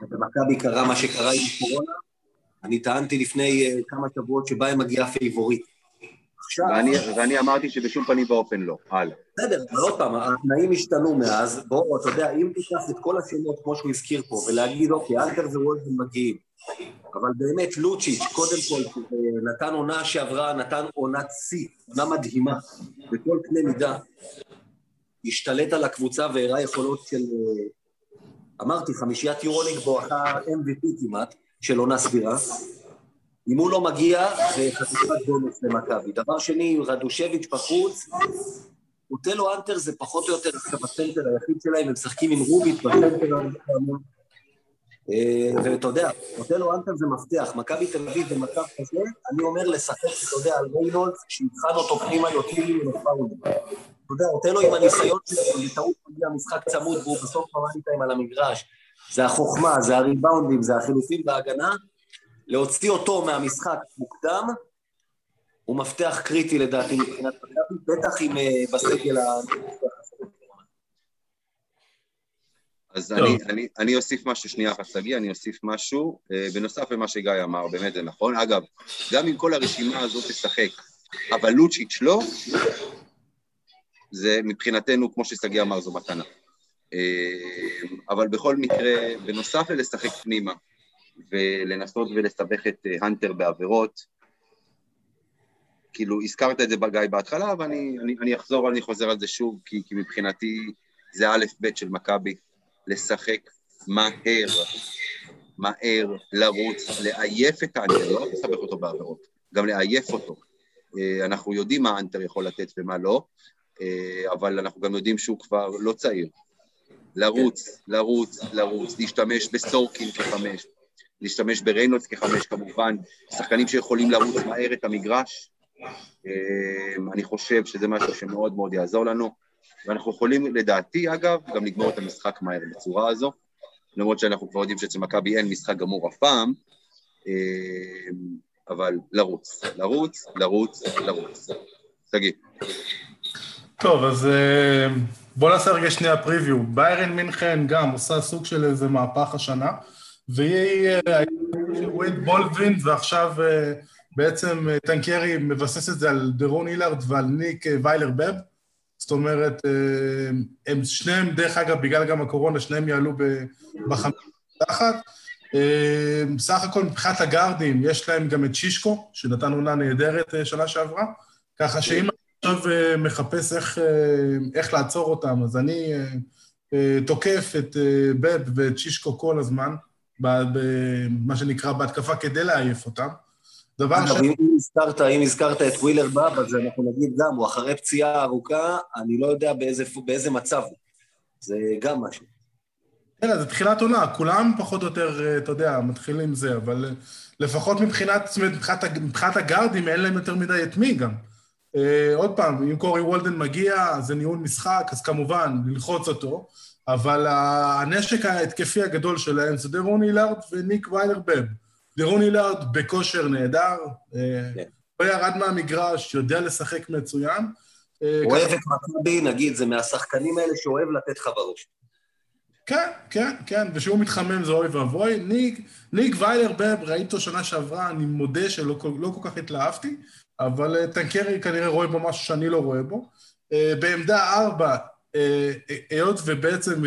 ובמכבי קרה מה שקרה עם הקורונה, אני טענתי לפני אה, כמה שבועות שבהם מגיעה פייבוריט. עכשיו, ואני, ואני אמרתי שבשום פנים ואופן לא. הלאה. בסדר, אבל עוד פעם, התנאים השתנו מאז. בוא, אתה יודע, אם תיקח את כל השמות כמו שהוא הזכיר פה, ולהגיד, אוקיי, אלתר ווולדן מגיעים, אבל באמת, לוצ'יץ', קודם כל, אה, נתן עונה שעברה, נתן עונת שיא, עונה מדהימה, בכל קנה מידה. השתלט על הקבוצה והראה יכולות של, אה, אמרתי, חמישיית יורוליג בואכה MVP כמעט, של עונה סבירה. אם הוא לא מגיע, זה חתיכת בונוס למכבי. דבר שני, רדושביץ' בחוץ, אותלו האנטר זה פחות או יותר עכשיו הסנטר היחיד שלהם, הם משחקים עם רוביט בסנטר המון. ואתה יודע, אותלו האנטר זה מפתח, מכבי תל אביב במצב כזה, אני אומר לשחק, אתה יודע, על ריינולדס, שיבחן אותו פנימה יוצאים ממנו פאולים. אתה יודע, אוטלו עם הניסיון שלו, בטעות מגיע משחק צמוד, והוא בסוף ממש על המגרש. זה החוכמה, זה הריבאונדים, זה החילופים בהגנה. להוציא אותו מהמשחק מוקדם, הוא מפתח קריטי לדעתי מבחינת מכבי, בטח אם אה, בסגל ה... אז אני, אני, אני אוסיף משהו, שנייה אחת, שגיא, אני אוסיף משהו, אה, בנוסף למה שגיא אמר, באמת זה נכון. אגב, גם אם כל הרשימה הזאת תשחק, אבל לוצ'יץ' לא, זה מבחינתנו, כמו ששגיא אמר, זו מתנה. אה, אבל בכל מקרה, בנוסף ללשחק פנימה ולנסות ולסבך את אה, הנטר בעבירות, כאילו, הזכרת את זה בגיא בהתחלה, ואני אני, אני אחזור, אני חוזר על זה שוב, כי, כי מבחינתי זה א' ב' של מכבי, לשחק מהר, מהר, לרוץ, לעייף את האנטר, לא לסבך אותו בעבירות, גם לעייף אותו. אה, אנחנו יודעים מה האנטר יכול לתת ומה לא, אבל אנחנו גם יודעים שהוא כבר לא צעיר, לרוץ, לרוץ, לרוץ, להשתמש בסורקין כחמש, להשתמש בריינולדס כחמש כמובן, שחקנים שיכולים לרוץ מהר את המגרש. אמ, אני חושב שזה משהו שמאוד מאוד יעזור לנו, ואנחנו יכולים, לדעתי אגב, גם לגמור את המשחק מהר בצורה הזו, למרות שאנחנו כבר יודעים שאצל מכבי אין משחק גמור אף פעם, אמ, אבל לרוץ, לרוץ, לרוץ, לרוץ. תגיד. טוב, אז אמ, בוא נעשה רגע שנייה פריוויו. ביירן מינכן גם עושה סוג של איזה מהפך השנה, והיא הייתה של בולדווין, ועכשיו אה, בעצם אה, טנקרי מבסס את זה על דרון הילארד ועל ניק אה, ויילר בב. זאת אומרת, הם שניהם, דרך אגב, בגלל גם הקורונה, שניהם יעלו בחמש תחת. סך הכל מבחינת הגארדים, יש להם גם את שישקו, שנתן עונה נהדרת שנה שעברה, ככה שאם עכשיו אה, מחפש איך, אה, איך לעצור אותם, אז אני אה, תוקף את בב ואת שישקו כל הזמן, במה שנקרא בהתקפה כדי לעייף אותם. דבר ש... אם הזכרת, אם הזכרת את ווילר באב, אז אנחנו נגיד גם, הוא אחרי פציעה ארוכה, אני לא יודע באיזה, באיזה מצב הוא. זה גם משהו. כן, זה תחילת עונה, כולם פחות או יותר, אתה יודע, מתחילים עם זה, אבל לפחות מבחינת, מבחינת, מבחינת הגארדים, אין להם יותר מדי את מי גם. Uh, עוד פעם, אם קורי וולדן מגיע, זה ניהול משחק, אז כמובן, ללחוץ אותו, אבל הנשק ההתקפי הגדול שלהם זה דרון הילארד וניק ויילר בב. דרון הילארד בכושר נהדר, yeah. אה, כן. לא ירד מהמגרש, יודע לשחק מצוין. אה, אוהב את מכבי, נגיד, זה מהשחקנים האלה שאוהב לתת לך בראש. כן, כן, כן, וכשהוא מתחמם זה אוי ואבוי. ניק, ניק ויילר בב, ראיתי אותו שנה שעברה, אני מודה שלא לא כל כך התלהבתי, אבל אה, טנקרי כנראה רואה בו משהו שאני לא רואה בו. בעמדה ארבע, היות ובעצם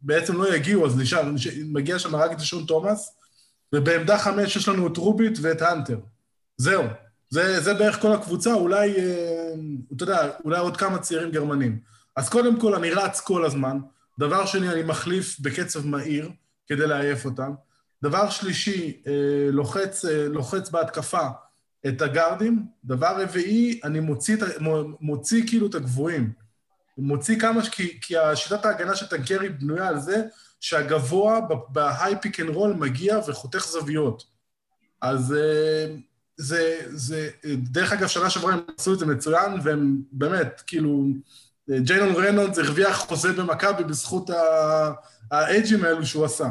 בעצם לא יגיעו, אז נשאר, מגיע שם רק את שון תומאס, ובעמדה חמש יש לנו את רוביט ואת האנטר. זהו. זה, זה בערך כל הקבוצה, אולי, אתה יודע, אולי עוד כמה צעירים גרמנים. אז קודם כל, אני רץ כל הזמן. דבר שני, אני מחליף בקצב מהיר כדי לעייף אותם. דבר שלישי, לוחץ, לוחץ בהתקפה את הגארדים. דבר רביעי, אני מוציא, מוציא כאילו את הגבוהים. מוציא כמה, כי, כי השיטת ההגנה של טרינקיירי בנויה על זה שהגבוה ב high pick and roll מגיע וחותך זוויות. אז אה, זה, זה, דרך אגב, שנה שעברה הם עשו את זה מצוין, והם באמת, כאילו, ג'יילן ריינולדס הרוויח חוזה במכבי בזכות האג'ים האלו שהוא עשה.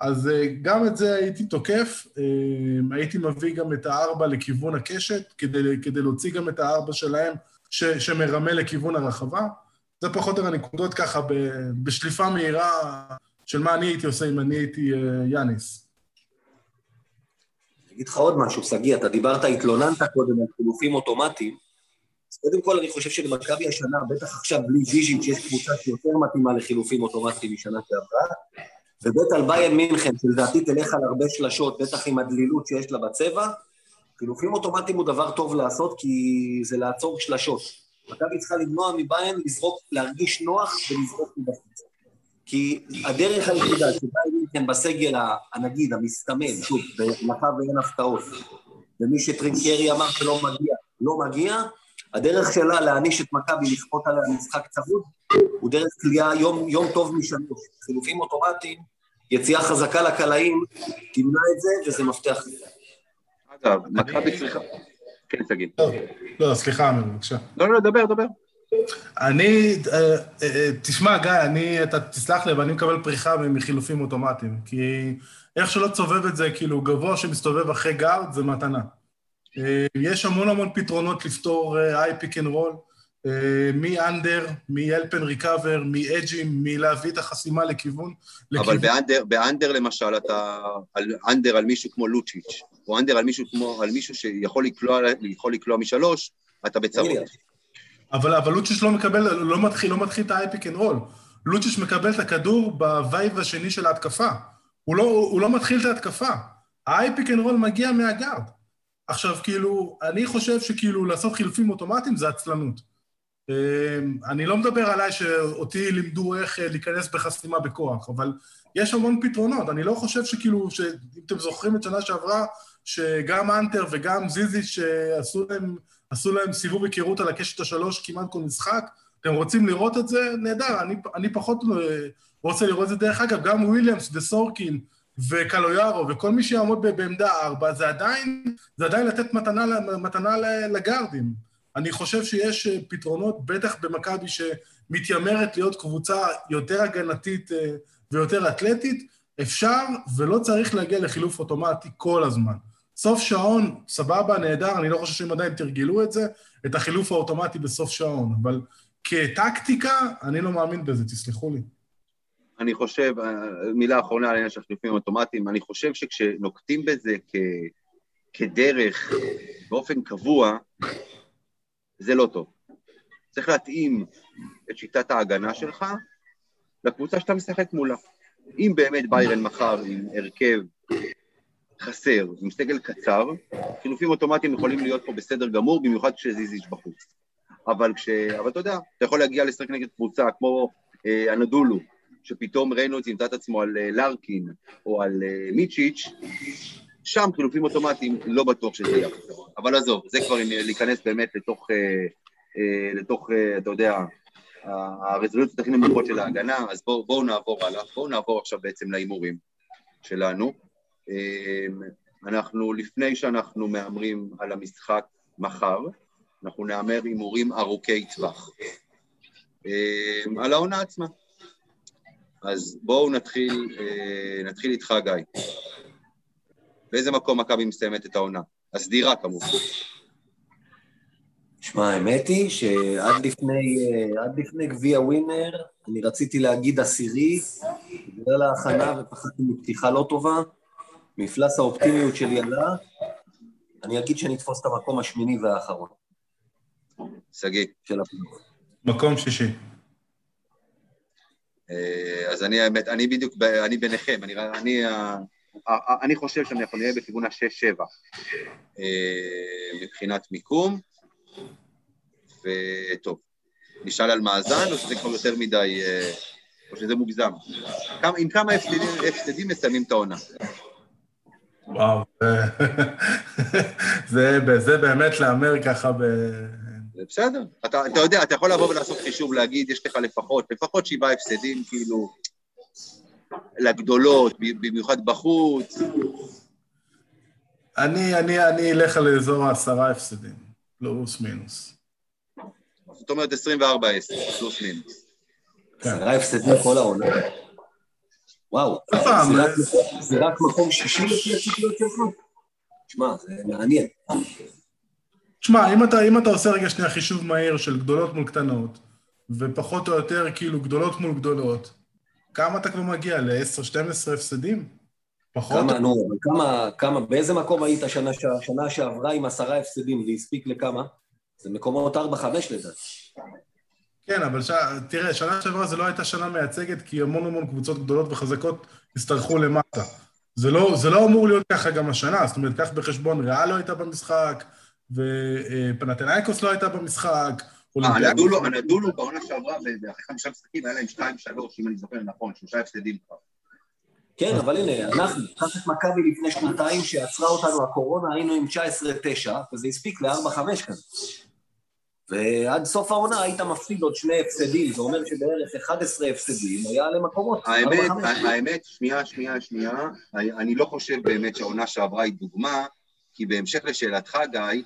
אז אה, גם את זה הייתי תוקף, אה, הייתי מביא גם את הארבע לכיוון הקשת, כדי, כדי להוציא גם את הארבע שלהם ש, שמרמה לכיוון הרחבה. זה פחות או יותר הנקודות ככה בשליפה מהירה של מה אני הייתי עושה אם אני הייתי אה, יאניס. אני אגיד לך עוד משהו, שגיא, אתה דיברת, התלוננת קודם על חילופים אוטומטיים. אז קודם כל, אני חושב שלמכבי השנה, בטח עכשיו בלי זיז'ים, שיש קבוצה שיותר מתאימה לחילופים אוטומטיים משנה שעברה, ובית על ביין מינכן, שלדעתי תלך על הרבה שלשות, בטח עם הדלילות שיש לה בצבע, חילופים אוטומטיים הוא דבר טוב לעשות, כי זה לעצור שלשות. מכבי צריכה למנוע מביין לזרוק, להרגיש נוח ולזרוק מבחוץ. כי הדרך היחידה שביין מינכן בסגל, הנגיד, המסתמן, שוב, בהנחה ואין הפתעות, ומי שטרינקרי אמר שלא מגיע, לא מגיע, הדרך שלה להעניש את מכבי, לכפות עליה משחק צמוד, הוא דרך כליאה יום, יום טוב משלוש. חילופים אוטומטיים, יציאה חזקה לקלעים, תמנע את זה, וזה מפתח. אגב, מכבי צריכה... כן, תגיד. לא, סליחה, אמיר, בבקשה. לא, לא, דבר, דבר. אני, אה, אה, תשמע, גיא, אני, אתה תסלח לי, אבל אני מקבל פריחה מחילופים אוטומטיים, כי איך שלא תסובב את זה, כאילו, גבוה שמסתובב אחרי guard, זה מתנה. אה, יש המון המון פתרונות לפתור high pick and roll, מ under, and recover, מהאג'ים, מלהביא את החסימה לכיוון... אבל ב under, ב under למשל, אתה... על under על מישהו כמו לוצ'יץ', או under על מישהו כמו... על מישהו שיכול לקלוע, לקלוע משלוש, אתה בצרות. אבל, אבל לוצ'יץ' לא מקבל, לא מתחיל, לא מתחיל את ה high pick and roll. לוצ'יץ' מקבל את הכדור ב wave השני של ההתקפה. הוא לא, הוא לא מתחיל את ההתקפה. ה high pick and roll מגיע מהגארד. עכשיו, כאילו, אני חושב שכאילו לעשות חילופים אוטומטיים זה עצלנות. אמ, אני לא מדבר עליי שאותי לימדו איך אה, להיכנס בחסימה בכוח, אבל יש המון פתרונות. אני לא חושב שכאילו, שאם אתם זוכרים את שנה שעברה, שגם אנטר וגם זיזי שעשו להם, להם סיבוב היכרות על הקשת השלוש כמעט כל משחק, אתם רוצים לראות את זה? נהדר, אני, אני פחות אה, רוצה לראות את זה. דרך אגב, גם וויליאמס וסורקין וקלויארו וכל מי שיעמוד בעמדה ארבע, זה עדיין, זה עדיין לתת מתנה, מתנה לגארדים. אני חושב שיש אה, פתרונות, בטח במכבי שמתיימרת להיות קבוצה יותר הגנתית אה, ויותר אתלטית, אפשר ולא צריך להגיע לחילוף אוטומטי כל הזמן. סוף שעון, סבבה, נהדר, אני לא חושב שהם עדיין תרגלו את זה, את החילוף האוטומטי בסוף שעון, אבל כטקטיקה, אני לא מאמין בזה, תסלחו לי. אני חושב, אה, מילה אחרונה על העניין של חילופים אוטומטיים, אני חושב שכשנוקטים בזה כ, כדרך באופן קבוע, זה לא טוב. צריך להתאים את שיטת ההגנה שלך לקבוצה שאתה משחק מולה. אם באמת ביירן מחר עם הרכב חסר, עם סגל קצר, חילופים אוטומטיים יכולים להיות פה בסדר גמור, במיוחד כשזיזיץ' בחוץ. אבל כש... אבל אתה יודע, אתה יכול להגיע לשחק נגד קבוצה כמו אה, אנדולו, שפתאום ריינולדס ימצא את עצמו על אה, לארקין או על אה, מיצ'יץ', שם חילופים אוטומטיים, לא בטוח שזה יהיה הפתרון. אבל עזוב, זה כבר להיכנס באמת לתוך, אה, אה, לתוך, אה, אתה יודע, הרזולוציות הכי נמוכות של ההגנה, אז בואו בוא נעבור הלאה. בואו נעבור עכשיו בעצם להימורים שלנו. אנחנו, לפני שאנחנו מהמרים על המשחק מחר, אנחנו נהמר הימורים ארוכי טווח. על העונה עצמה. אז בואו נתחיל, נתחיל איתך, גיא. באיזה מקום מכבי מסיימת את העונה? הסדירה כמובן. שמע, האמת היא שעד לפני, עד לפני גביע ווינר, אני רציתי להגיד עשירי, בגלל ההכנה ופחדתי מפתיחה לא טובה, מפלס האופטימיות שלי עלה, אני אגיד שאני אתפוס את המקום השמיני והאחרון. שגיא. של הפלייאוף. מקום שישי. אה, אז אני האמת, אני בדיוק, אני ביניכם, אני, אני אני חושב שאנחנו נהיה בכיוון ה-6-7 אה, מבחינת מיקום, וטוב, נשאל על מאזן, או שזה כבר יותר מדי, אה, או שזה מוגזם? עם כמה הפסדים מסיימים את העונה? וואו, זה, זה באמת להמר ככה ב... בסדר, אתה, אתה יודע, אתה יכול לבוא ולעשות חישוב, להגיד, יש לך לפחות, לפחות שבעה הפסדים, כאילו, לגדולות, במיוחד בחוץ? אני, אני, אני אלך על אזור העשרה הפסדים, פלוס מינוס. זאת אומרת 24-10, פלוס מינוס. עשרה הפסדים כל העונה. וואו, זה רק מקום שישי לפי הציפיות שלך? שמע, זה מעניין. תשמע, אם אתה, אם אתה עושה רגע שנייה חישוב מהיר של גדולות מול קטנות, ופחות או יותר כאילו גדולות מול גדולות, כמה אתה כבר מגיע? ל-10-12 הפסדים? פחות? כמה, נו, אבל כמה, כמה, באיזה מקום היית שנה, שנה שעברה עם עשרה הפסדים והספיק לכמה? זה מקומות 4-5 לדעתי. כן, אבל ש... תראה, שנה שעברה זו לא הייתה שנה מייצגת, כי המון המון קבוצות גדולות וחזקות השתרכו למטה. זה לא, זה לא אמור להיות ככה גם השנה, זאת אומרת, קח בחשבון, ריאל לא הייתה במשחק, ופנתנאיקוס לא הייתה במשחק, הנדולו, הנדולו בעונה שעברה, ואחרי חמישה משחקים היה להם שתיים, שלוש, אם אני זוכר נכון, שלושה הפסדים כבר. כן, אבל הנה, אנחנו, תחת מכבי לפני שנתיים, שעצרה אותנו הקורונה, היינו עם 19-9, וזה הספיק ל-4-5 כזה. ועד סוף העונה היית מפסיד עוד שני הפסדים, זה אומר שבערך 11 הפסדים היה למקומות. האמת, האמת, שנייה, שנייה, שנייה, אני לא חושב באמת שהעונה שעברה היא דוגמה, כי בהמשך לשאלתך, גיא,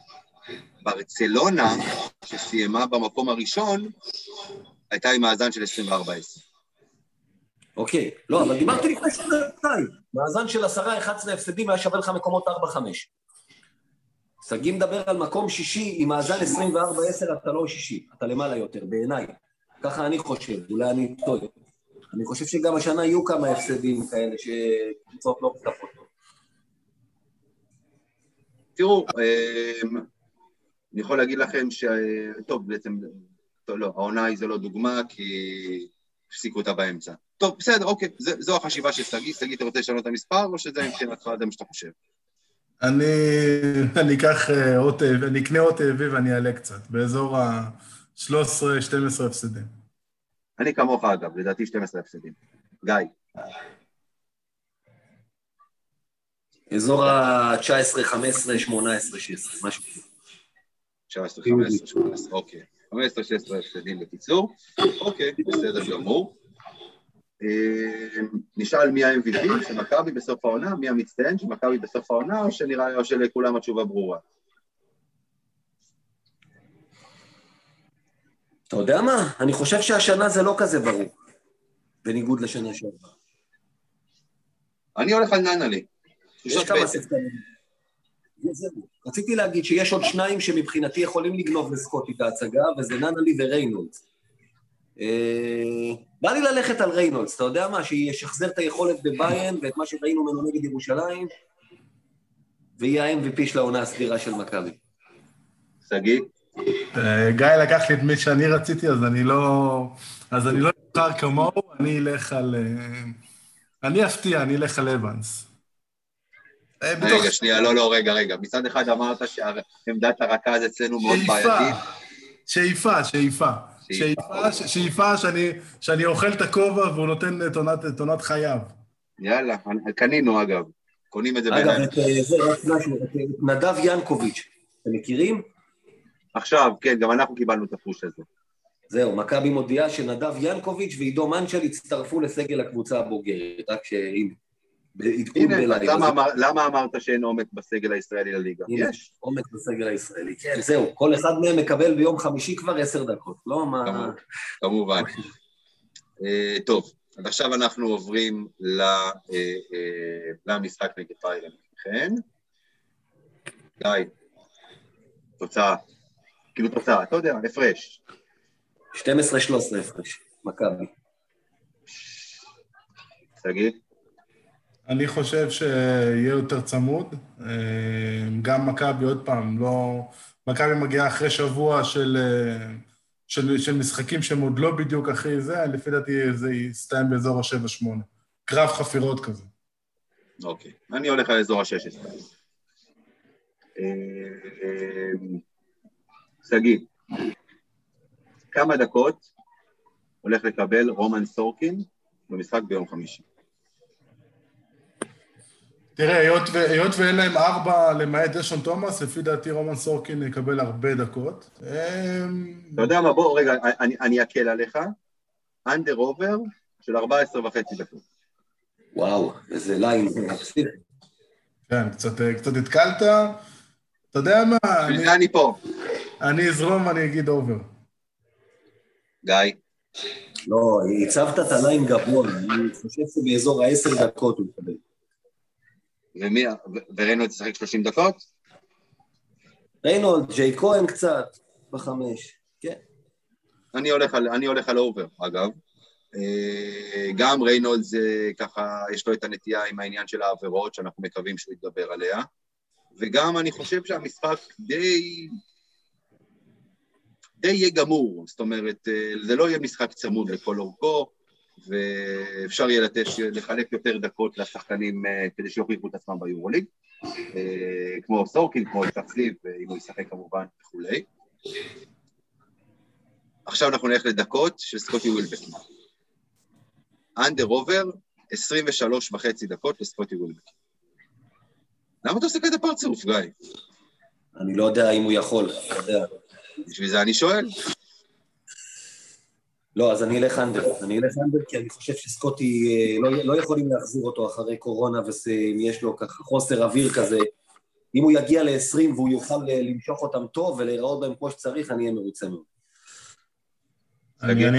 ברצלונה, שסיימה במקום הראשון, הייתה עם מאזן של 24-10. אוקיי, לא, אבל דיברתי לפני שנתיים. מאזן של עשרה, 11 הפסדים היה שווה לך מקומות 4-5. שגיא מדבר על מקום שישי עם מאזן 24-10, אתה לא שישי, אתה למעלה יותר, בעיניי. ככה אני חושב, אולי אני טועה. אני חושב שגם השנה יהיו כמה הפסדים כאלה שקבוצות לא מצטרפות. תראו, אמ, אני יכול להגיד לכם ש... טוב, בעצם, טוב, לא, העונה היא זו לא דוגמה, כי הפסיקו אותה באמצע. טוב, בסדר, אוקיי, זו החשיבה של שגיא. שגיא, אתה רוצה לשנות את המספר, או שזה מבחינתך, זה מה שאתה חושב? אני, אני אקח אה, אות, אני אקנה אות אביב ואני אעלה קצת, באזור ה-13-12 הפסדים. אני כמוך, אגב, לדעתי 12 הפסדים. גיא. אזור ה-19, 15, 18, 16, משהו כזה. 19, 15, 18, אוקיי. 15, 16 הפסדים בקיצור. אוקיי, בסדר גמור. אה, נשאל מי ה-MVP של מכבי בסוף העונה, מי המצטיין של מכבי בסוף העונה, או שנראה, או שלכולם התשובה ברורה? אתה יודע מה? אני חושב שהשנה זה לא כזה ברור, בניגוד לשנה שעברה. אני הולך על ננלי. יש כמה שחקנים. רציתי להגיד שיש עוד שניים שמבחינתי יכולים לגנוב לסקוטי את ההצגה, וזה ננלי וריינולדס. אה, בא לי ללכת על ריינולדס, אתה יודע מה? שישחזר את היכולת בבאיירן ואת מה שראינו ממנו נגד ירושלים, ויהיה ה-MVP של העונה הסדירה של מכבי. שגיא? אה, גיא לקח לי את מי שאני רציתי, אז אני לא... אז אני לא אבחר כמוהו, אני אלך על... אה, אני אפתיע, אני אלך על אבנס. רגע, שנייה, לא, לא, רגע, רגע. מצד אחד אמרת שעמדת הרכז אצלנו מאוד בעייתית. שאיפה, שאיפה. שאיפה, שאיפה שאני, שאני אוכל את הכובע והוא נותן את עונת, את עונת חייו. יאללה, קנינו אגב, קונים את זה בעיניים. אגב, את אה, את נדב ינקוביץ', אתם מכירים? עכשיו, כן, גם אנחנו קיבלנו את הפוש הזה. זהו, מכבי מודיעה שנדב ינקוביץ' ועידו מנצ'ל הצטרפו לסגל הקבוצה הבוגרת, רק שהנה. בעדכון בלייב. למה, למה אמרת שאין עומק בסגל הישראלי לליגה? יש. עומק בסגל הישראלי, כן, זהו. כל אחד מהם מקבל ביום חמישי כבר עשר דקות, לא מה... כמובן. אה, טוב, אז עכשיו אנחנו עוברים אה, אה, למשחק נגד פיילן. כן? גיא, תוצאה. כאילו תוצאה, אתה יודע, הפרש. 12-13 הפרש, מכבי. שגיא? אני חושב שיהיה יותר צמוד. אה, גם מכבי, עוד פעם, לא... מכבי מגיעה אחרי שבוע של, אה, של, של משחקים שהם עוד לא בדיוק הכי זה, לפי דעתי זה יסתיים באזור ה-7-8. קרב חפירות כזה. אוקיי, אני הולך על אזור ה-16. אה, שגיא, כמה דקות הולך לקבל רומן סורקין במשחק ביום חמישי? תראה, היות ואין להם ארבע למעט דשון תומאס, לפי דעתי רומן סורקין יקבל הרבה דקות. אתה יודע מה, בוא, רגע, אני אקל עליך. under over של 14 וחצי דקות. וואו, איזה line. כן, קצת, קצת התקלת. אתה יודע מה... בשביל זה אני פה. אני אזרום ואני אגיד over. גיא. לא, הצבת את ה line גבוה, אני חושב שבאזור העשר דקות הוא מקבל. ומי, וריינולד ישחק 30 דקות? ריינולד, ג'ייק כהן קצת, בחמש, כן. אני הולך על, אני הולך על over, אגב. אה, גם ריינולד זה ככה, יש לו את הנטייה עם העניין של העבירות, שאנחנו מקווים שהוא יתגבר עליה. וגם אני חושב שהמשחק די... די יהיה גמור, זאת אומרת, אה, זה לא יהיה משחק צמוד לכל אורכו. ואפשר יהיה לתת, לחלק יותר דקות לשחקנים אה, כדי שיוכיחו את עצמם ביורוליג, אה, כמו סורקין, כמו יצחק סליב, אם הוא ישחק כמובן וכולי. עכשיו אנחנו נלך לדקות של סקוטי ווילבקין. אנדר עובר, 23 וחצי דקות לסקוטי ווילבקין. למה אתה עושה כזה פרצוף, גיא? אני לא יודע אם הוא יכול, אתה יודע. בשביל זה אני שואל. לא, אז אני אלך אנדר. אני אלך אנדר כי אני חושב שסקוטי, אה, לא, לא יכולים להחזיר אותו אחרי קורונה, ואם יש לו ככה חוסר אוויר כזה, אם הוא יגיע ל-20 והוא יוכל למשוך אותם טוב ולהיראות בהם כמו שצריך, אני אהיה מרוצה מאוד. אני, אני,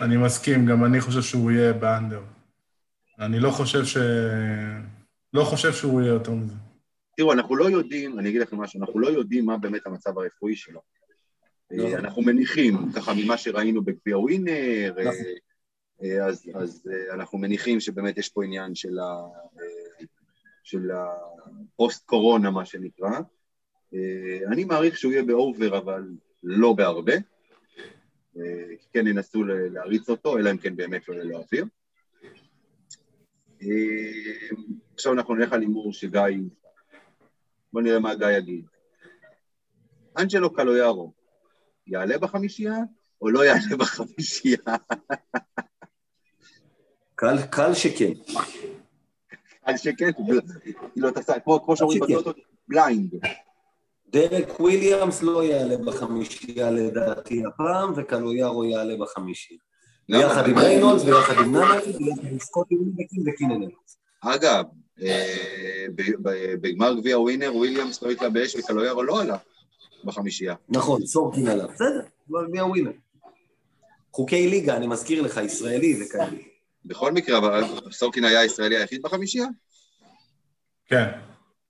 אני מסכים, גם אני חושב שהוא יהיה באנדר. אני לא חושב ש... לא חושב שהוא יהיה יותר מזה. תראו, אנחנו לא יודעים, אני אגיד לכם משהו, אנחנו לא יודעים מה באמת המצב הרפואי שלו. לא. אנחנו מניחים, ככה ממה שראינו בגביע ווינר, נכון. אה, אז, אז אה, אנחנו מניחים שבאמת יש פה עניין של, ה, אה, של הפוסט-קורונה, מה שנקרא. אני מעריך שהוא יהיה באובר, אבל לא בהרבה. כן ינסו להריץ אותו, אלא אם כן באמת לא יהיה לו אוויר. עכשיו אנחנו נלך על הימור שגיא, בואו נראה מה גיא יגיד. אנג'לו קלויארו, יעלה בחמישייה או לא יעלה *laughs* בחמישייה? קל, קל שכן. קל שכן, כאילו אתה כמו, כמו שאומרים בטוטו, בליינד. דרק וויליאמס לא יעלה בחמישייה לדעתי הפעם, וקלויארו יעלה בחמישייה. ביחד עם ריינולדס, ביחד עם נאנל, ביחד עם סקוטי ווינבקין וקיננל. אגב, אה, בגמר גביע ווינר, וויליאמס לא התלבש וקלויארו לא עלה בחמישייה. נכון, סורקין עלה, בסדר, גביע ווינר. חוקי ליגה, אני מזכיר לך, ישראלי וכאלה. בכל מקרה, אבל סורקין היה הישראלי היחיד בחמישייה? כן.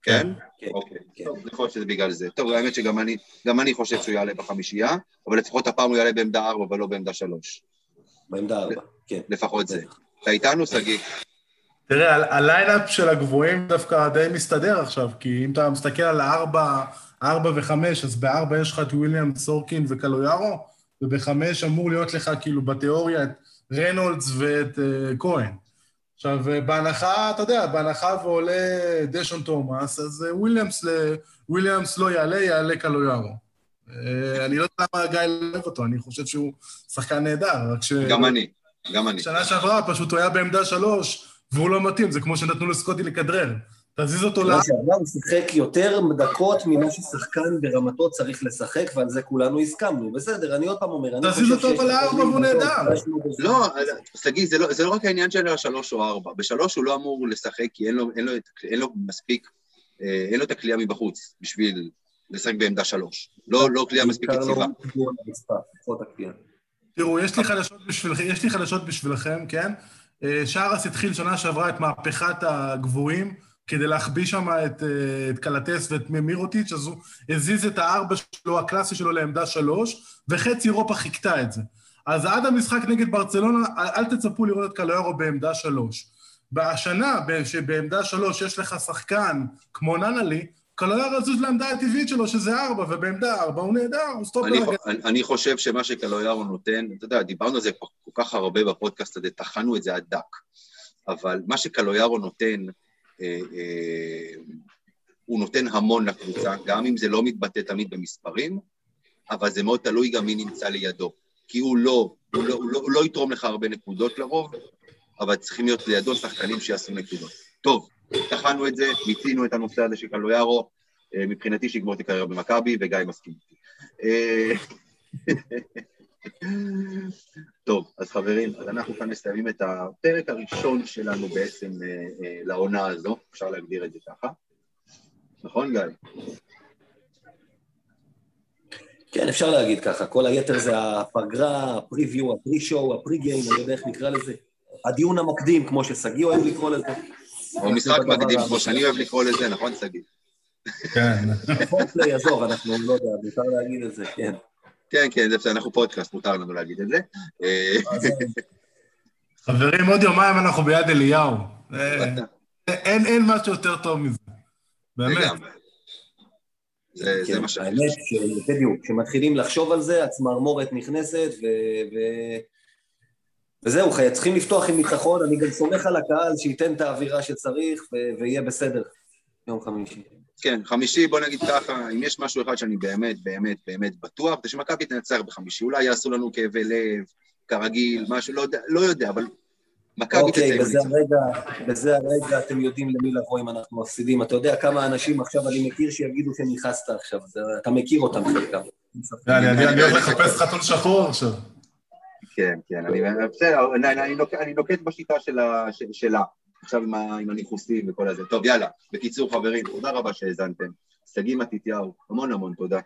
כן? כן. אוקיי. כן. טוב, יכול להיות שזה בגלל זה. טוב, האמת שגם אני, אני חושב שהוא יעלה בחמישייה, אבל לפחות הפעם הוא יעלה בעמדה ארבע ולא בעמדה שלוש. בעמדה ארבע, כן. לפחות זה. אתה איתנו, שגיא? תראה, ה lineup של הגבוהים דווקא די מסתדר עכשיו, כי אם אתה מסתכל על ארבע, ארבע וחמש, אז בארבע יש לך את וויליאם סורקין וקלויארו, ובחמש אמור להיות לך כאילו בתיאוריה את רנולדס ואת uh, כהן. עכשיו, אה, בהנחה, אתה יודע, בהנחה ועולה דשון תומאס, אז uh, וויליאמס, וויליאמס לא יעלה, יעלה קלויארו. אני לא יודע למה גיא לא אוהב אותו, אני חושב שהוא שחקן נהדר, רק ש... גם אני, גם אני. שנה שעברה פשוט הוא היה בעמדה שלוש, והוא לא מתאים, זה כמו שנתנו לסקוטי לכדרר. תזיז אותו ל... הוא שיחק יותר דקות ממה ששחקן ברמתו צריך לשחק, ועל זה כולנו הסכמנו. בסדר, אני עוד פעם אומר, תזיז אותו אבל לארבע והוא נהדר. לא, שגיא, לא- זה לא רק העניין של השלוש או ארבע. בשלוש הוא לא אמור לשחק, כי אין לו מספיק, אה, אין לו את הכלייה מבחוץ בשביל לשחק בעמדה שלוש. לא, לא כלייה מספיק יציבה. תראו, יש לי חדשות בשבילכם, כן? אה, שרס התחיל שנה שעברה את מהפכת הגבוהים, כדי להחביא שם את, אה, את קלטס ואת מירוטיץ', אז הוא הזיז את הארבע שלו, הקלאסי שלו, לעמדה שלוש, וחצי אירופה חיכתה את זה. אז עד המשחק נגד ברצלונה, אל תצפו לראות את קלויארו בעמדה שלוש. השנה, שבעמדה שלוש יש לך שחקן כמו ננלי, קלויארו יזוז לעמדה הטבעית שלו, שזה ארבע, ובעמדה ארבע הוא נהדר, הוא סטופר. אני, אני, אני חושב שמה שקלויארו נותן, אתה יודע, דיברנו על זה כל כך הרבה בפודקאסט הזה, טחנו את זה עד דק, אבל מה שקלויארו נותן, הוא נותן המון לקבוצה, גם אם זה לא מתבטא תמיד במספרים, אבל זה מאוד תלוי גם מי נמצא לידו. כי הוא לא, הוא לא, הוא לא, הוא לא יתרום לך הרבה נקודות לרוב, אבל צריכים להיות לידו שחקנים שיעשו נקודות. טוב, טחנו את זה, מיצינו את הנושא הזה של קלויארו, אה, מבחינתי שיגמור את הקריירה במכבי, וגיא מסכים איתי. *laughs* טוב, אז חברים, אז אנחנו כאן מסיימים את הפרק הראשון שלנו בעצם אה, אה, לעונה הזו, אפשר להגדיר את זה ככה. נכון, גיא? כן, אפשר להגיד ככה, כל היתר זה הפגרה, הפריוויו, הפרי-שואו, הפרי-גיים, אני יודע איך נקרא לזה. הדיון המקדים, כמו ששגיא אוהב לקרוא לזה. או משחק מקדים, כמו שאני אוהב לקרוא לזה, נכון, שגיא? כן. נכון, יעזור, אנחנו לא יודע, מותר להגיד את זה, כן. כן, כן, זה בסדר, אנחנו פודקאסט, מותר לנו להגיד את זה. *laughs* חברים, עוד יומיים אנחנו ביד אליהו. אין, אין משהו יותר טוב מזה. באמת. זה, זה כן, מה ש... האמת, בדיוק, כשמתחילים לחשוב על זה, הצמרמורת נכנסת, ו... ו... וזהו, צריכים לפתוח עם ניצחון, אני גם סומך על הקהל שייתן את האווירה שצריך, ו... ויהיה בסדר יום חמישי. כן, חמישי, בוא נגיד ככה, אם יש משהו אחד שאני באמת, באמת, באמת בטוח, זה שמכבי תנצח בחמישי. אולי יעשו לנו כאבי לב, כרגיל, משהו, לא יודע, לא יודע, אבל מכבי תצא אוקיי, בזה הרגע, בזה הרגע אתם יודעים למי לבוא אם אנחנו מפסידים. אתה יודע כמה אנשים עכשיו אני מכיר שיגידו שנכנסת עכשיו, אתה מכיר אותם חלקם. אני הולך לחפש חתול שחור עכשיו. כן, כן, אני בסדר, אני נוקט בשיטה שלה. עכשיו עם, עם הניחוסים וכל הזה. טוב, יאללה. בקיצור, חברים, תודה רבה שהאזנתם. שגיא מתתיהו, המון המון תודה.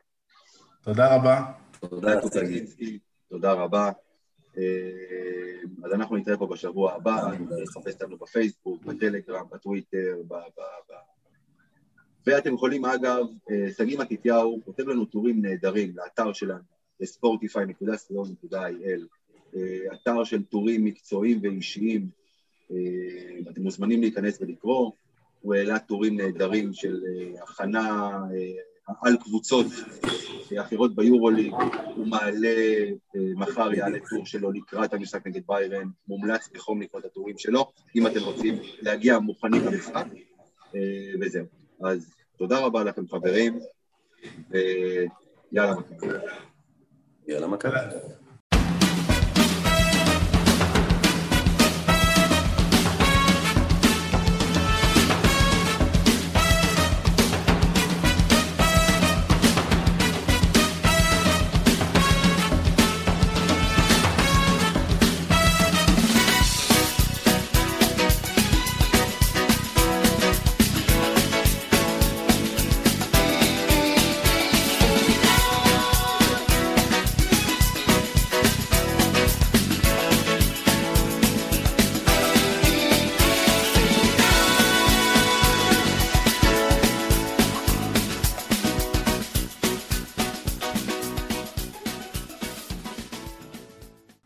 תודה רבה. תודה, שגיא. תודה רבה. אה, אז אנחנו נתראה פה בשבוע הבא, נחפש אותנו בפייסבוק, בטלגרם, בטוויטר, ב... ואתם יכולים, אגב, אה, שגיא מתתיהו כותב לנו טורים נהדרים לאתר שלנו, לספורטיפיי.co.il, אה, אתר של טורים מקצועיים ואישיים, אתם מוזמנים להיכנס ולקרוא, הוא העלה טורים נהדרים של הכנה על קבוצות אחרות ביורוליג, הוא מעלה, מחר יעלה טור שלו לקראת המשחק נגד ביירן, מומלץ בחום לקרוא את הטורים שלו, אם אתם רוצים להגיע מוכנים למשחק, וזהו. אז תודה רבה לכם חברים, ויאללה מכבי. יאללה מכבי.